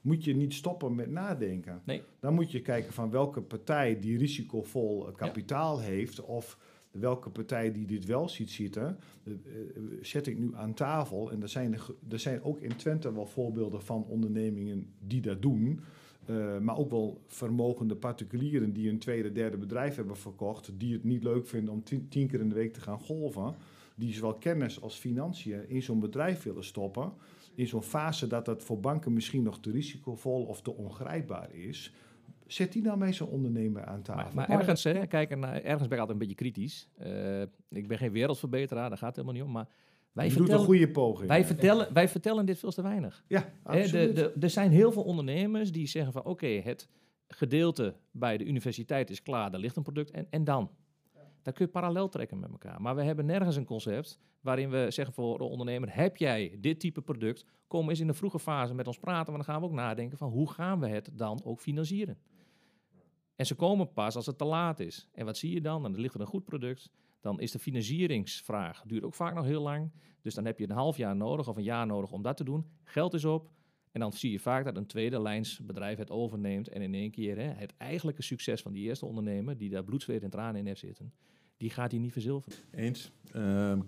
moet je niet stoppen met nadenken. Nee. Dan moet je kijken van welke partij die risicovol kapitaal heeft of welke partij die dit wel ziet zitten, eh, eh, zet ik nu aan tafel. En er zijn, er er zijn ook in Twente wel voorbeelden van ondernemingen die dat doen. Eh, maar ook wel vermogende particulieren die een tweede, derde bedrijf hebben verkocht, die het niet leuk vinden om tien, tien keer in de week te gaan golven, die zowel kennis als financiën in zo'n bedrijf willen stoppen. In zo'n fase dat dat voor banken misschien nog te risicovol of te ongrijpbaar is. Zet die nou bij zo'n ondernemer aan tafel. Maar, maar ergens, hè, kijk, naar, ergens ben ik altijd een beetje kritisch. Eh, ik ben geen wereldverbeteraar, daar gaat het helemaal niet om. Maar wij, je doet een vertellen, goede poging. wij, vertellen, wij vertellen dit veel te weinig. Ja, Hè, de, absoluut. de, er zijn heel veel ondernemers die zeggen van oké, het gedeelte bij de universiteit is klaar, daar ligt een product en, en dan. Daar kun je parallel trekken met elkaar. Maar we hebben nergens een concept waarin we zeggen voor de ondernemer, heb jij dit type product, kom eens in de vroege fase met ons praten, want dan gaan we ook nadenken van hoe gaan we het dan ook financieren. En ze komen pas als het te laat is. En wat zie je dan? Dan ligt er een goed product. Dan is de financieringsvraag, duurt ook vaak nog heel lang. Dus dan heb je een half jaar nodig of een jaar nodig om dat te doen. Geld is op. En dan zie je vaak dat een tweede lijns bedrijf het overneemt. En in één keer hè, het eigenlijke succes van die eerste ondernemer, die daar bloed, zweet en tranen in heeft zitten, die gaat hij niet verzilveren. Eens. Ehm,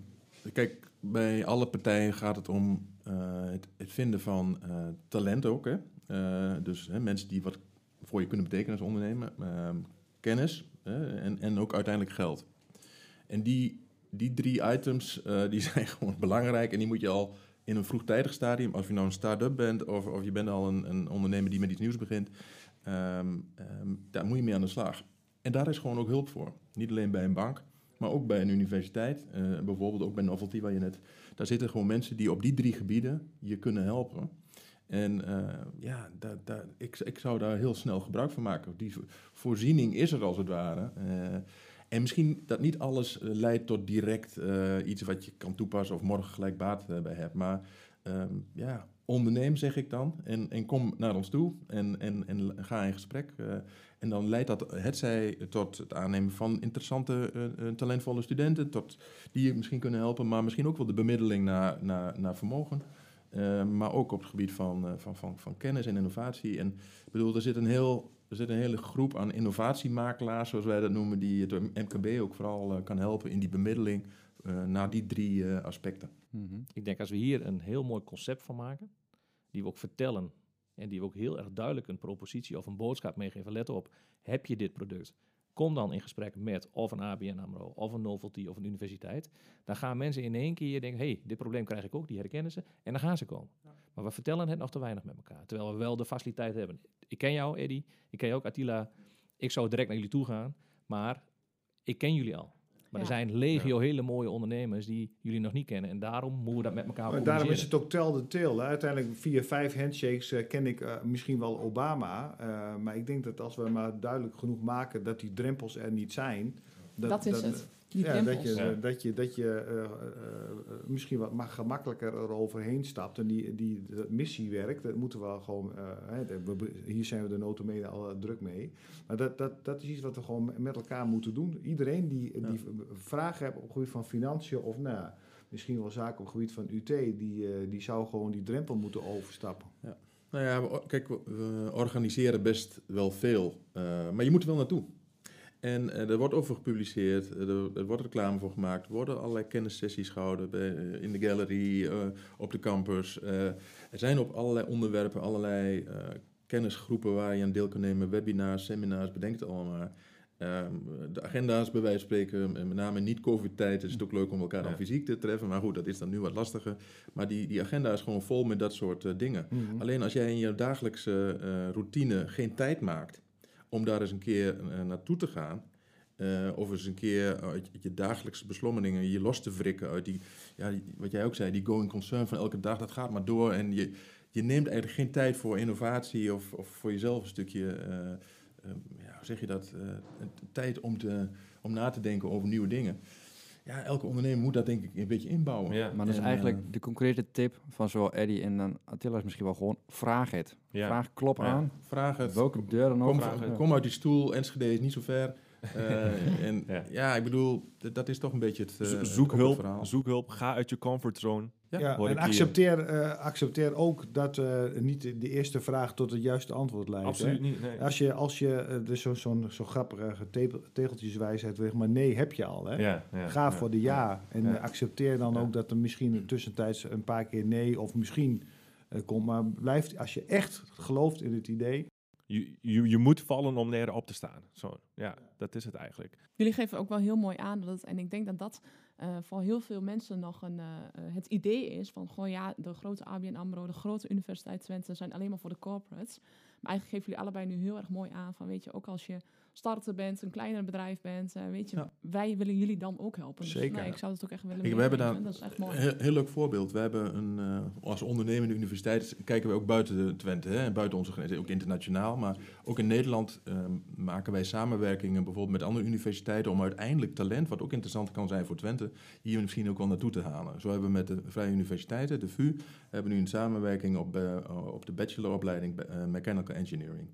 kijk, bij alle partijen gaat het om eh, het, vinden van eh, talent ook. Hè? Eh, dus hè, mensen die wat voor je kunnen betekenen als ondernemer. Ehm, kennis en, en ook uiteindelijk geld. En die, die drie items die zijn gewoon belangrijk. En die moet je al in een vroegtijdig stadium, als je nou een start-up bent of, of je bent al een, een ondernemer die met iets nieuws begint, ehm, ehm, daar moet je mee aan de slag. En daar is gewoon ook hulp voor. Niet alleen bij een bank, maar ook bij een universiteit. eh, bijvoorbeeld ook bij Novelty, waar je net... Daar zitten gewoon mensen die op die drie gebieden je kunnen helpen. En eh, ja, daar, daar, ik, ik zou daar heel snel gebruik van maken. Die vo- voorziening is er als het ware. Eh, en misschien dat niet alles eh, leidt tot direct eh, iets wat je kan toepassen of morgen gelijk baat eh, bij hebt. Maar ehm, ja, onderneem zeg ik dan. En, en kom naar ons toe en, en, en ga in gesprek. en dan leidt dat hetzij tot het aannemen van interessante, talentvolle studenten, tot die je misschien kunnen helpen, maar misschien ook wel de bemiddeling naar, naar, naar vermogen. Maar ook op het gebied van, van, van, van kennis en innovatie. En ik bedoel, er zit een, heel, er zit een hele groep aan innovatiemakelaars, zoals wij dat noemen, die het MKB ook vooral eh, kan helpen in die bemiddeling eh, naar die drie eh, aspecten. Mhm. Ik denk als we hier een heel mooi concept van maken, die we ook vertellen En die we ook heel erg duidelijk een propositie of een boodschap meegeven. Let op, heb je dit product? Kom dan in gesprek met of een ABN AMRO, of een Novelty, of een universiteit. Dan gaan mensen in één keer denken, hey, dit probleem krijg ik ook, die herkennen ze. En dan gaan ze komen. Maar we vertellen het nog te weinig met elkaar. Terwijl we wel de faciliteit hebben. Ik ken jou, Eddy. Ik ken jou ook, Attila. Ik zou direct naar jullie toe gaan. Maar ik ken jullie al. Maar er zijn legio hele mooie ondernemers die jullie nog niet kennen. En daarom moeten we dat met elkaar Maar daarom is het ook tel de til. hè. Uiteindelijk via vijf handshakes eh, ken ik eh, misschien wel Obama. eh, maar ik denk dat als we maar duidelijk genoeg maken dat die drempels er niet zijn. Dat, is het. Die ja, dat je, Ja. eh, dat je, dat je eh, eh, eh, misschien wat ma- gemakkelijker eroverheen stapt. En die, die dat missiewerk, dat moeten we gewoon... eh, hier zijn we de notabene al eh, druk mee. Maar dat, dat, dat is iets wat we gewoon met elkaar moeten doen. Iedereen die, die vragen heeft op het gebied van financiën of... Nou, ja, misschien wel zaken op het gebied van UT... die, eh, die zou gewoon die drempel moeten overstappen. Nou ja, we, kijk, we, we organiseren best wel veel, eh, maar je moet er wel naartoe. En eh, er wordt over gepubliceerd, eh, er, wordt reclame voor gemaakt, er worden allerlei kennissessies gehouden bij, eh, in de gallery, op de campus. Er zijn op allerlei onderwerpen allerlei kennisgroepen waar je aan deel kan nemen, webinars, seminars, bedenk het allemaal. Ehm, de agenda's bij wijze van spreken, en met name niet-covid-tijd is het ook leuk om elkaar dan Ja. fysiek te treffen. Maar goed, dat is dan nu wat lastiger. Maar die, die agenda is gewoon vol met dat soort dingen. Alleen als jij in je dagelijkse routine geen tijd maakt om daar eens een keer eh, naartoe te gaan. eh, of eens een keer uit je dagelijkse beslommeringen je los te wrikken uit die, ja, wat jij ook zei, die going concern van elke dag, dat gaat maar door. En je, je neemt eigenlijk geen tijd voor innovatie of, of voor jezelf een stukje, eh, ja, hoe zeg je dat, tijd om, te, om na te denken over nieuwe dingen. Ja, elke ondernemer moet dat denk ik een beetje inbouwen. Ja. Maar dat is En, eigenlijk eh, de concrete tip van zowel Eddie en dan Attila is misschien wel gewoon vraag het. Ja. Vraag klop Ja. aan. Vraag het. Welke deur dan ook. Kom, kom uit die stoel, Enschede is niet zo ver. Eh, en Ja. ja. ik bedoel, dat is toch een beetje het, eh, zoek hulp, verhaal. zoek hulp, ga uit je comfortzone. Ja, en accepteer, eh, accepteer ook dat eh, niet de, eerste vraag tot het juiste antwoord leidt. hè. Absoluut niet. Nee. Als je, als je eh, dus zo- zo'n zo grappige te- tegeltjeswijsheid weg, maar nee heb je al. Hè? Ja, ja, Ga ja. voor de ja. En Ja. accepteer dan Ja. ook dat er misschien tussentijds een paar keer nee of misschien eh, komt. Maar blijf, als je echt gelooft in het idee. Je, je, je moet vallen om leren op te staan. Zo, ja, dat is het eigenlijk. Jullie geven ook wel heel mooi aan dat en ik denk dat dat eh, voor heel veel mensen nog een, eh, eh, het idee is van gewoon ja, de grote ABN AMRO, de grote Universiteit Twente zijn alleen maar voor de corporates. Maar eigenlijk geven jullie allebei nu heel erg mooi aan van weet je, ook als je starter bent, een kleiner bedrijf bent, eh, weet je, Ja. wij willen jullie dan ook helpen. Dus, Zeker. nee, ik zou het ook echt willen Ik- we hebben daar Dat is echt mooi. Een heel, heel leuk voorbeeld. We hebben een, eh, als ondernemende universiteit kijken we ook buiten de Twente, hè, en buiten onze grenzen, ook internationaal. Maar ook in Nederland eh, maken wij samenwerkingen bijvoorbeeld met andere universiteiten om uiteindelijk talent, wat ook interessant kan zijn voor Twente, hier misschien ook wel naartoe te halen. Zo hebben we met de Vrije Universiteiten, de VU, hebben we nu een samenwerking op, eh, op de bacheloropleiding Mechanical Engineering.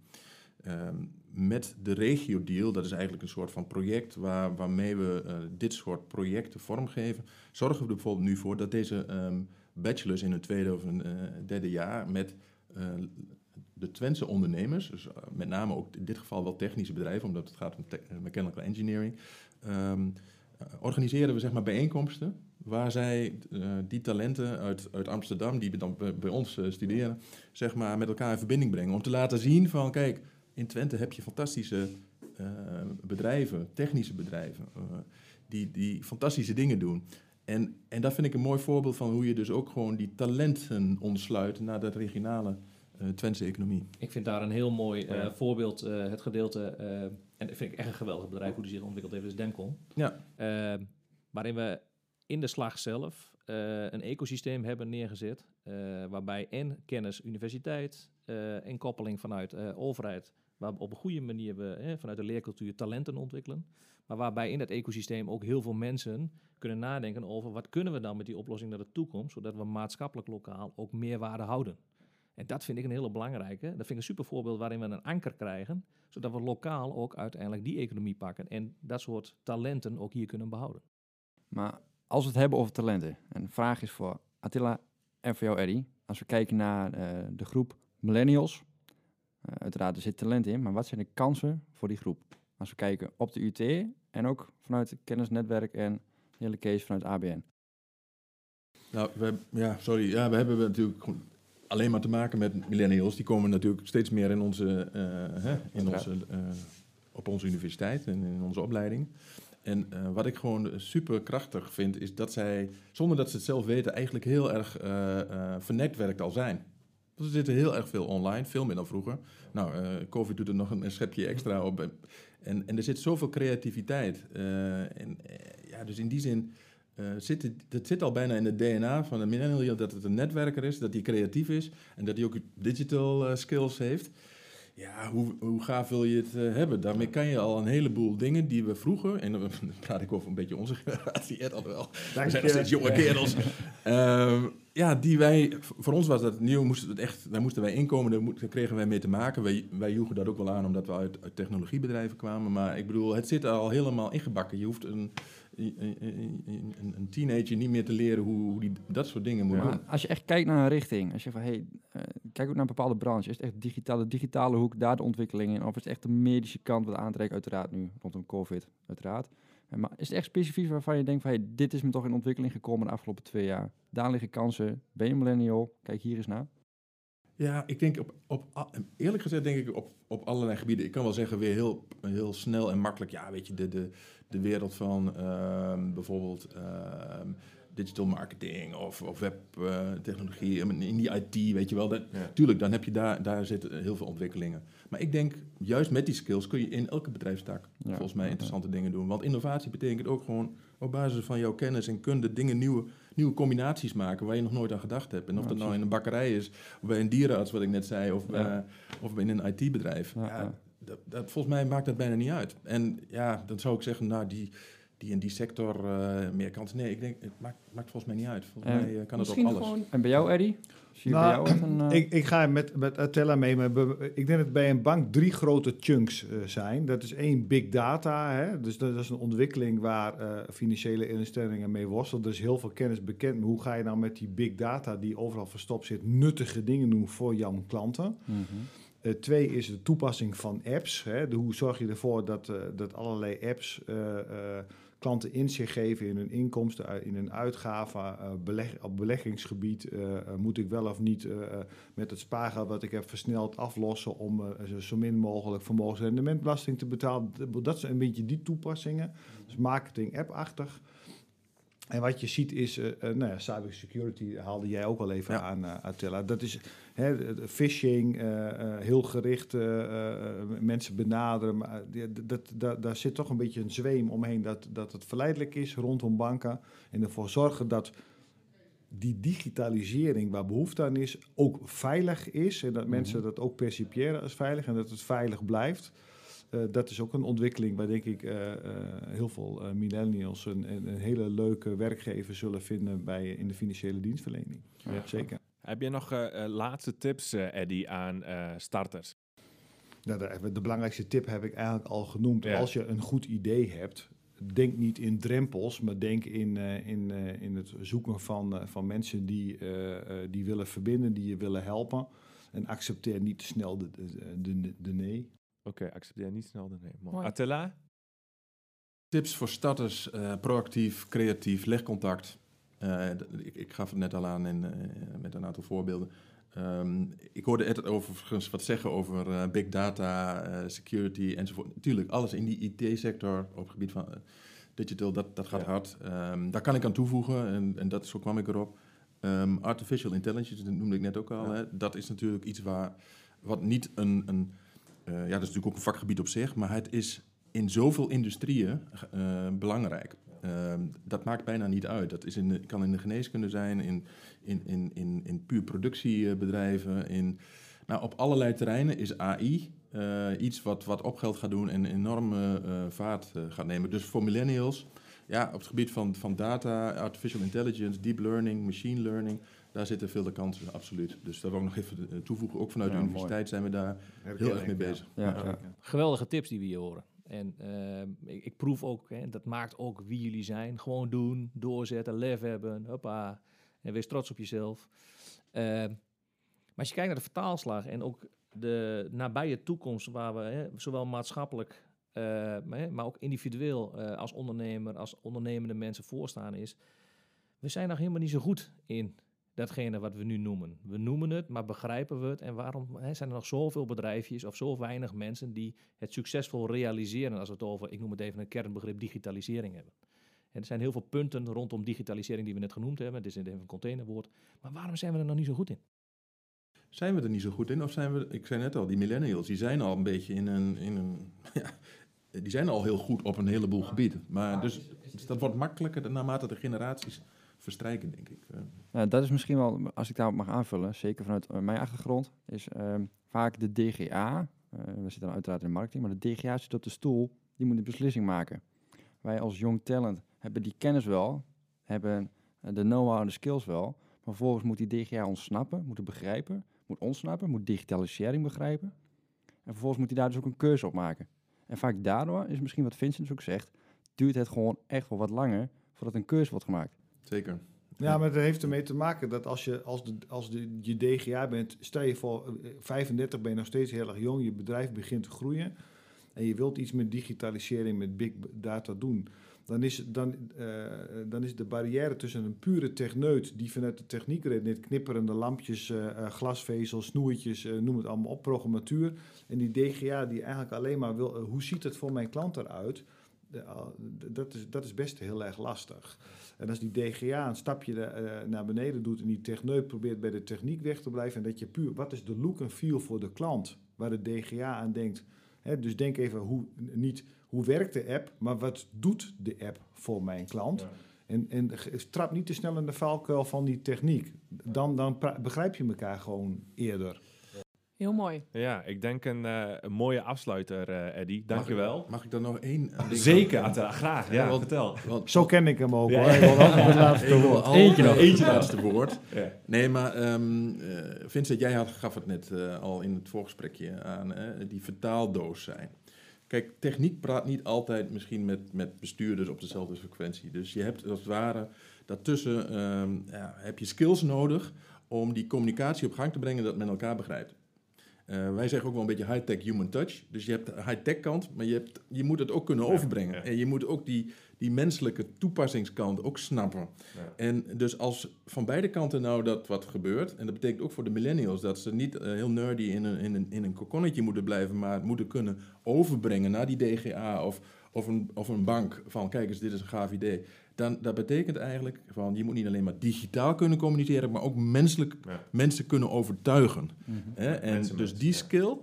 Ehm, met de regio deal, dat is eigenlijk een soort van project waar, waarmee we eh, dit soort projecten vormgeven, zorgen we er bijvoorbeeld nu voor dat deze ehm, bachelors in hun tweede of een, eh, derde jaar met eh, de Twentse ondernemers, dus met name ook in dit geval wel technische bedrijven, omdat het gaat om mechanical engineering, eh, organiseren we zeg maar bijeenkomsten waar zij die talenten uit, uit Amsterdam, die dan bij, ons studeren, zeg maar met elkaar in verbinding brengen. Om te laten zien van, kijk, in Twente heb je fantastische eh, bedrijven, technische bedrijven, eh, die, die fantastische dingen doen. En, en dat vind ik een mooi voorbeeld van hoe je dus ook gewoon die talenten ontsluit naar de regionale eh Twentse economie. Ik vind daar een heel mooi Ja. voorbeeld, het gedeelte, en dat vind ik echt een geweldig bedrijf hoe die zich ontwikkeld heeft, is Demcon. Ja. Waarin we in de slag zelf een ecosysteem hebben neergezet, waarbij en kennis, universiteit en koppeling vanuit overheid, waar op een goede manier we eh, vanuit de leercultuur talenten ontwikkelen, maar waarbij in dat ecosysteem ook heel veel mensen kunnen nadenken over wat kunnen we dan met die oplossing naar de toekomst, zodat we maatschappelijk lokaal ook meerwaarde houden. En dat vind ik een hele belangrijke. Dat vind ik een super voorbeeld waarin we een anker krijgen, zodat we lokaal ook uiteindelijk die economie pakken en dat soort talenten ook hier kunnen behouden. Maar als we het hebben over talenten, en de vraag is voor Attila en voor jou, Eddie. Als we kijken naar eh, de groep millennials, eh, uiteraard er zit talent in, maar wat zijn de kansen voor die groep? Als we kijken op de UT en ook vanuit het kennisnetwerk en de hele case vanuit ABN. Nou, we, ja, sorry. Ja, we hebben natuurlijk alleen maar te maken met millennials. Die komen natuurlijk steeds meer in onze, eh, hè, in onze, eh, op onze universiteit en in onze opleiding. En wat ik gewoon super krachtig vind, is dat zij, zonder dat ze het zelf weten, eigenlijk heel erg vernetwerkt al zijn. Dus er zitten heel erg veel online, veel meer dan vroeger. Nou, eh, COVID doet er nog een, schepje extra op. En, en er zit zoveel creativiteit. eh, en, eh, ja, dus in die zin eh, zit het, het zit al bijna in het DNA van de millennial dat het een netwerker is, dat hij creatief is en dat hij ook digital skills heeft. Ja, hoe, hoe gaaf wil je het eh, hebben? Daarmee kan je al een heleboel dingen die we vroeger, en dan praat ik over een beetje onze generatie, Ed al wel, we zijn nog steeds jonge kerels. Ehm, ja, die wij, voor ons was dat nieuw, moesten we het echt, daar moesten wij inkomen, daar, mo- daar kregen wij mee te maken. Wij, wij joegen dat ook wel aan omdat we uit, uit technologiebedrijven kwamen. Maar ik bedoel, het zit er al helemaal ingebakken. Je hoeft een, een, een, een- een teenager niet meer te leren hoe, hoe die dat soort dingen moet Maar doen. als je echt kijkt naar een richting, als je van hey, eh, kijk ook naar een bepaalde branche, is het echt digitale, digitale hoek, daar de ontwikkeling in, of is het echt de medische kant wat aantrekt, uiteraard nu rondom COVID, uiteraard. Eh, Maar is het echt specifiek waarvan je denkt van hey, dit is me toch in ontwikkeling gekomen de afgelopen twee jaar? Daar liggen kansen. Ben je millennial? Kijk hier eens naar. Ja, ik denk op, op, eerlijk gezegd denk ik op, op allerlei gebieden. Ik kan wel zeggen weer heel, heel snel en makkelijk. Ja, weet je, de, de, de wereld van ehm, bijvoorbeeld ehm, digital marketing of, of webtechnologie. in die IT, weet je wel. Dat, Ja. Tuurlijk, dan heb je daar, daar zitten heel veel ontwikkelingen. Maar ik denk, juist met die skills kun je in elke bedrijfstak Ja. volgens mij Ja. interessante dingen doen. Want innovatie betekent ook gewoon op basis van jouw kennis en kunde dingen nieuwe, nieuwe combinaties maken waar je nog nooit aan gedacht hebt. En of Ja, dat nou in een bakkerij is, of bij een dierenarts, wat ik net zei, of, bij- of in een IT-bedrijf. Dat, dat, volgens mij maakt dat bijna niet uit. En ja, dan zou ik zeggen, nou, die, die in die sector eh, meer kansen. Nee, ik denk, het maakt, maakt volgens mij niet uit. Volgens En mij eh, kan het op Misschien alles. gewoon En bij jou, Eddie? Zie je Nou, bij jou een... eh, Ik, ik ga met, met Attila mee, maar ik denk dat bij een bank drie grote chunks eh, zijn. Dat is één, big data. Hè? Dus dat is een ontwikkeling waar eh, financiële instellingen mee worstelen. Er is heel veel kennis bekend. Maar hoe ga je nou met die big data die overal verstopt zit, nuttige dingen doen voor jouw klanten? mhm. Eh, twee is de toepassing van apps. Hè? De, hoe zorg je ervoor dat, eh, dat allerlei apps eh, eh, klanten inzicht geven in hun inkomsten, ui- in hun uitgaven, eh, beleg, op beleggingsgebied. eh, eh, moet ik wel of niet eh, eh, met het spaargeld wat ik heb versneld aflossen om eh, zo- min mogelijk vermogensrendementbelasting te betalen. Dat zijn een beetje die toepassingen. Dus marketing app-achtig. En wat je ziet is, eh eh, nou ja, cybersecurity haalde jij ook al even Ja. aan, eh Attila. Dat is de phishing, eh, eh, heel gericht eh, mensen benaderen. Maar dat, dat, daar zit toch een beetje een zweem omheen dat, dat het verleidelijk is rondom banken. En ervoor zorgen dat die digitalisering waar behoefte aan is, ook veilig is. En dat mensen dat ook percipiëren als veilig en dat het veilig blijft. Dat is ook een ontwikkeling waar denk ik heel veel millennials een, een, een hele leuke werkgever zullen vinden bij, in de financiële dienstverlening. Ja. Zeker. Heb je nog eh, eh, laatste tips, eh Eddie, aan eh, starters? Nou, de, de belangrijkste tip heb ik eigenlijk al genoemd. Ja. Als je een goed idee hebt, denk niet in drempels, maar denk in, eh, in, eh, in het zoeken van, eh, van mensen die, eh, eh, die willen verbinden, die je willen helpen. En accepteer niet te snel de, de, de, de nee. Oké, accepteer niet snel de nee. Mooi. Mooi. Attila? Tips voor starters, eh, proactief, creatief, leg contact. Eh, ik, ik gaf het net al aan in, eh, met een aantal voorbeelden. Ehm, ik hoorde Ed overigens wat zeggen over eh, big data, eh, security enzovoort. Natuurlijk, alles in die IT-sector op het gebied van digital, dat, dat gaat Ja. hard. Ehm, daar kan ik aan toevoegen en, en dat, zo kwam ik erop. Ehm, artificial intelligence, dat noemde ik net ook al. Ja. Hè. Dat is natuurlijk iets waar, wat niet een... een ja, dat is natuurlijk ook een vakgebied op zich, maar het is in zoveel industrieën belangrijk. Ehm, dat maakt bijna niet uit. Dat is in de, kan in de geneeskunde zijn, in, in, in, in, in puur productiebedrijven. In, nou, op allerlei terreinen is AI eh, iets wat, wat op geld gaat doen en enorme eh, vaart eh, gaat nemen. Dus voor millennials, ja, op het gebied van, van data, artificial intelligence, deep learning, machine learning, daar zitten veel de kansen, absoluut. Dus dat wil ik nog even toevoegen. Ook vanuit Ja, de mooi. universiteit zijn we daar heel erg mee bezig. Ja, Ja. ja. Geweldige tips die we hier horen. En ehm, ik, ik proef ook, hè, dat maakt ook wie jullie zijn. Gewoon doen, doorzetten, lef hebben, hoppa. En wees trots op jezelf. Ehm, maar als je kijkt naar de vertaalslag en ook de nabije toekomst, waar we hè, zowel maatschappelijk, maar, hè, maar ook individueel eh, als ondernemer, als ondernemende mensen voorstaan, is. We zijn nog helemaal niet zo goed in datgene wat we nu noemen. We noemen het, maar begrijpen we het? En waarom hè, zijn er nog zoveel bedrijfjes of zo weinig mensen die het succesvol realiseren als we het over, ik noem het even een kernbegrip, digitalisering hebben? En er zijn heel veel punten rondom digitalisering die we net genoemd hebben. Dit is even een containerwoord. Maar waarom zijn we er nog niet zo goed in? Zijn we er niet zo goed in? Of zijn we, ik zei net al, die millennials, die zijn al een beetje in een, in een ja, die zijn al heel goed op een heleboel gebieden. Maar dus, dus dat wordt makkelijker naarmate de generaties verstrijken, denk ik. Nou, dat is misschien wel, als ik daarop mag aanvullen, zeker vanuit eh, mijn achtergrond, is ehm, vaak de DGA, eh, we zitten dan uiteraard in marketing, maar de DGA zit op de stoel, die moet een beslissing maken. Wij als jong talent hebben die kennis wel, hebben eh, de know-how en de skills wel, maar vervolgens moet die DGA ontsnappen, moet het begrijpen, moet ontsnappen, moet digitalisering begrijpen. En vervolgens moet hij daar dus ook een keuze op maken. En vaak daardoor is misschien wat Vincent ook zegt, duurt het gewoon echt wel wat langer voordat een keuze wordt gemaakt. Zeker. Ja, maar dat heeft ermee te maken dat als je, als de, als de, je DGA bent, stel je voor, eh, 35 ben je nog steeds heel erg jong, je bedrijf begint te groeien en je wilt iets met digitalisering, met big data doen, dan is, dan, eh, dan is de barrière tussen een pure techneut die vanuit de techniek redeneert, knipperende lampjes, eh, eh, glasvezels, snoertjes, eh, noem het allemaal op, programmatuur, en die DGA die eigenlijk alleen maar wil, eh, hoe ziet het voor mijn klant eruit, dat, is, dat is best heel erg lastig. En als die DGA een stapje eh, naar beneden doet en die techneut probeert bij de techniek weg te blijven en dat je puur, wat is de look en feel voor de klant, waar de DGA aan denkt. Hè, dus denk even hoe, niet hoe werkt de app, maar wat doet de app voor mijn klant. En, en trap niet te snel in de valkuil van die techniek. Dan, dan begrijp je elkaar gewoon eerder. Heel mooi. Ja, ik denk een, eh, een mooie afsluiter, eh Eddie. Dankjewel. Mag ik, mag ik dan nog één eh, ding Zeker, graag. Ja, Ja, want- vertel. Want, Zo ken ik hem ook Ja. hoor. Het laatste Ik woord. Eentje nog. Eentje laatste woord. Ja. Nee, maar ehm eh, Vincent, jij had, gaf het net eh, al in het voorgesprekje aan, die vertaaldoos zijn. Kijk, techniek praat niet altijd misschien met, met bestuurders op dezelfde frequentie. Dus je hebt als het ware daartussen ehm, ja, heb je skills nodig om die communicatie op gang te brengen dat men elkaar begrijpt. Eh, wij zeggen ook wel een beetje high-tech human touch. Dus je hebt de high-tech kant, maar je, hebt, je moet het ook kunnen Ja, overbrengen. ja. En je moet ook die, die menselijke toepassingskant ook snappen. Ja. En dus als van beide kanten nou dat wat gebeurt, en dat betekent ook voor de millennials dat ze niet eh, heel nerdy in een, in, een, in een kokonnetje moeten blijven, maar moeten kunnen overbrengen naar die DGA of, of, een, of een bank van kijk eens, dit is een gaaf idee. Dan, dat betekent eigenlijk van je moet niet alleen maar digitaal kunnen communiceren, maar ook menselijk Ja. mensen kunnen overtuigen. Hè? En Mensen, dus mensen, die ja. skill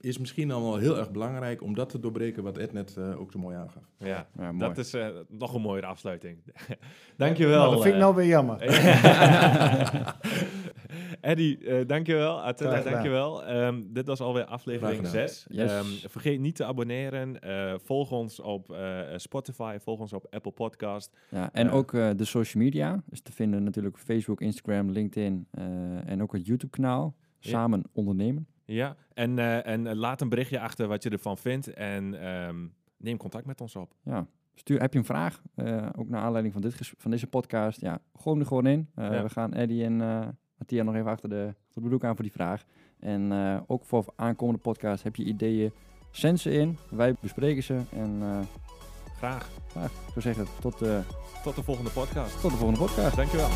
is misschien dan wel heel erg belangrijk om dat te doorbreken, wat Ed net eh, ook zo mooi aangaf. Ja, Ja, mooi. dat is eh, nog een mooiere afsluiting. Dankjewel. Nou, dat vind ik eh. nou weer jammer. Eddie, eh, dankjewel. Attila, dankjewel. Ehm dit was alweer aflevering Graag gedaan. 6. Yes. vergeet niet te abonneren. Eh, volg ons op eh, Spotify, volg ons op Apple Podcast. Ja, en ook de social media. Dus te vinden natuurlijk Facebook, Instagram, LinkedIn en ook het YouTube-kanaal. Ja. Samen ondernemen. Ja, en, en laat een berichtje achter wat je ervan vindt. En ehm, neem contact met ons op. Ja. Stuur, heb je een vraag? Ook naar aanleiding van, dit van deze podcast. Ja, gooi hem er gewoon in. Ja. We gaan Eddie en Mattia nog even achter de, achter de broek aan voor die vraag. En eh, ook voor aankomende podcast heb je ideeën. Zend ze in. Wij bespreken ze. En eh Graag. ja, ik zou zeggen, tot, eh, Tot de volgende podcast. tot de volgende podcast. Dankjewel.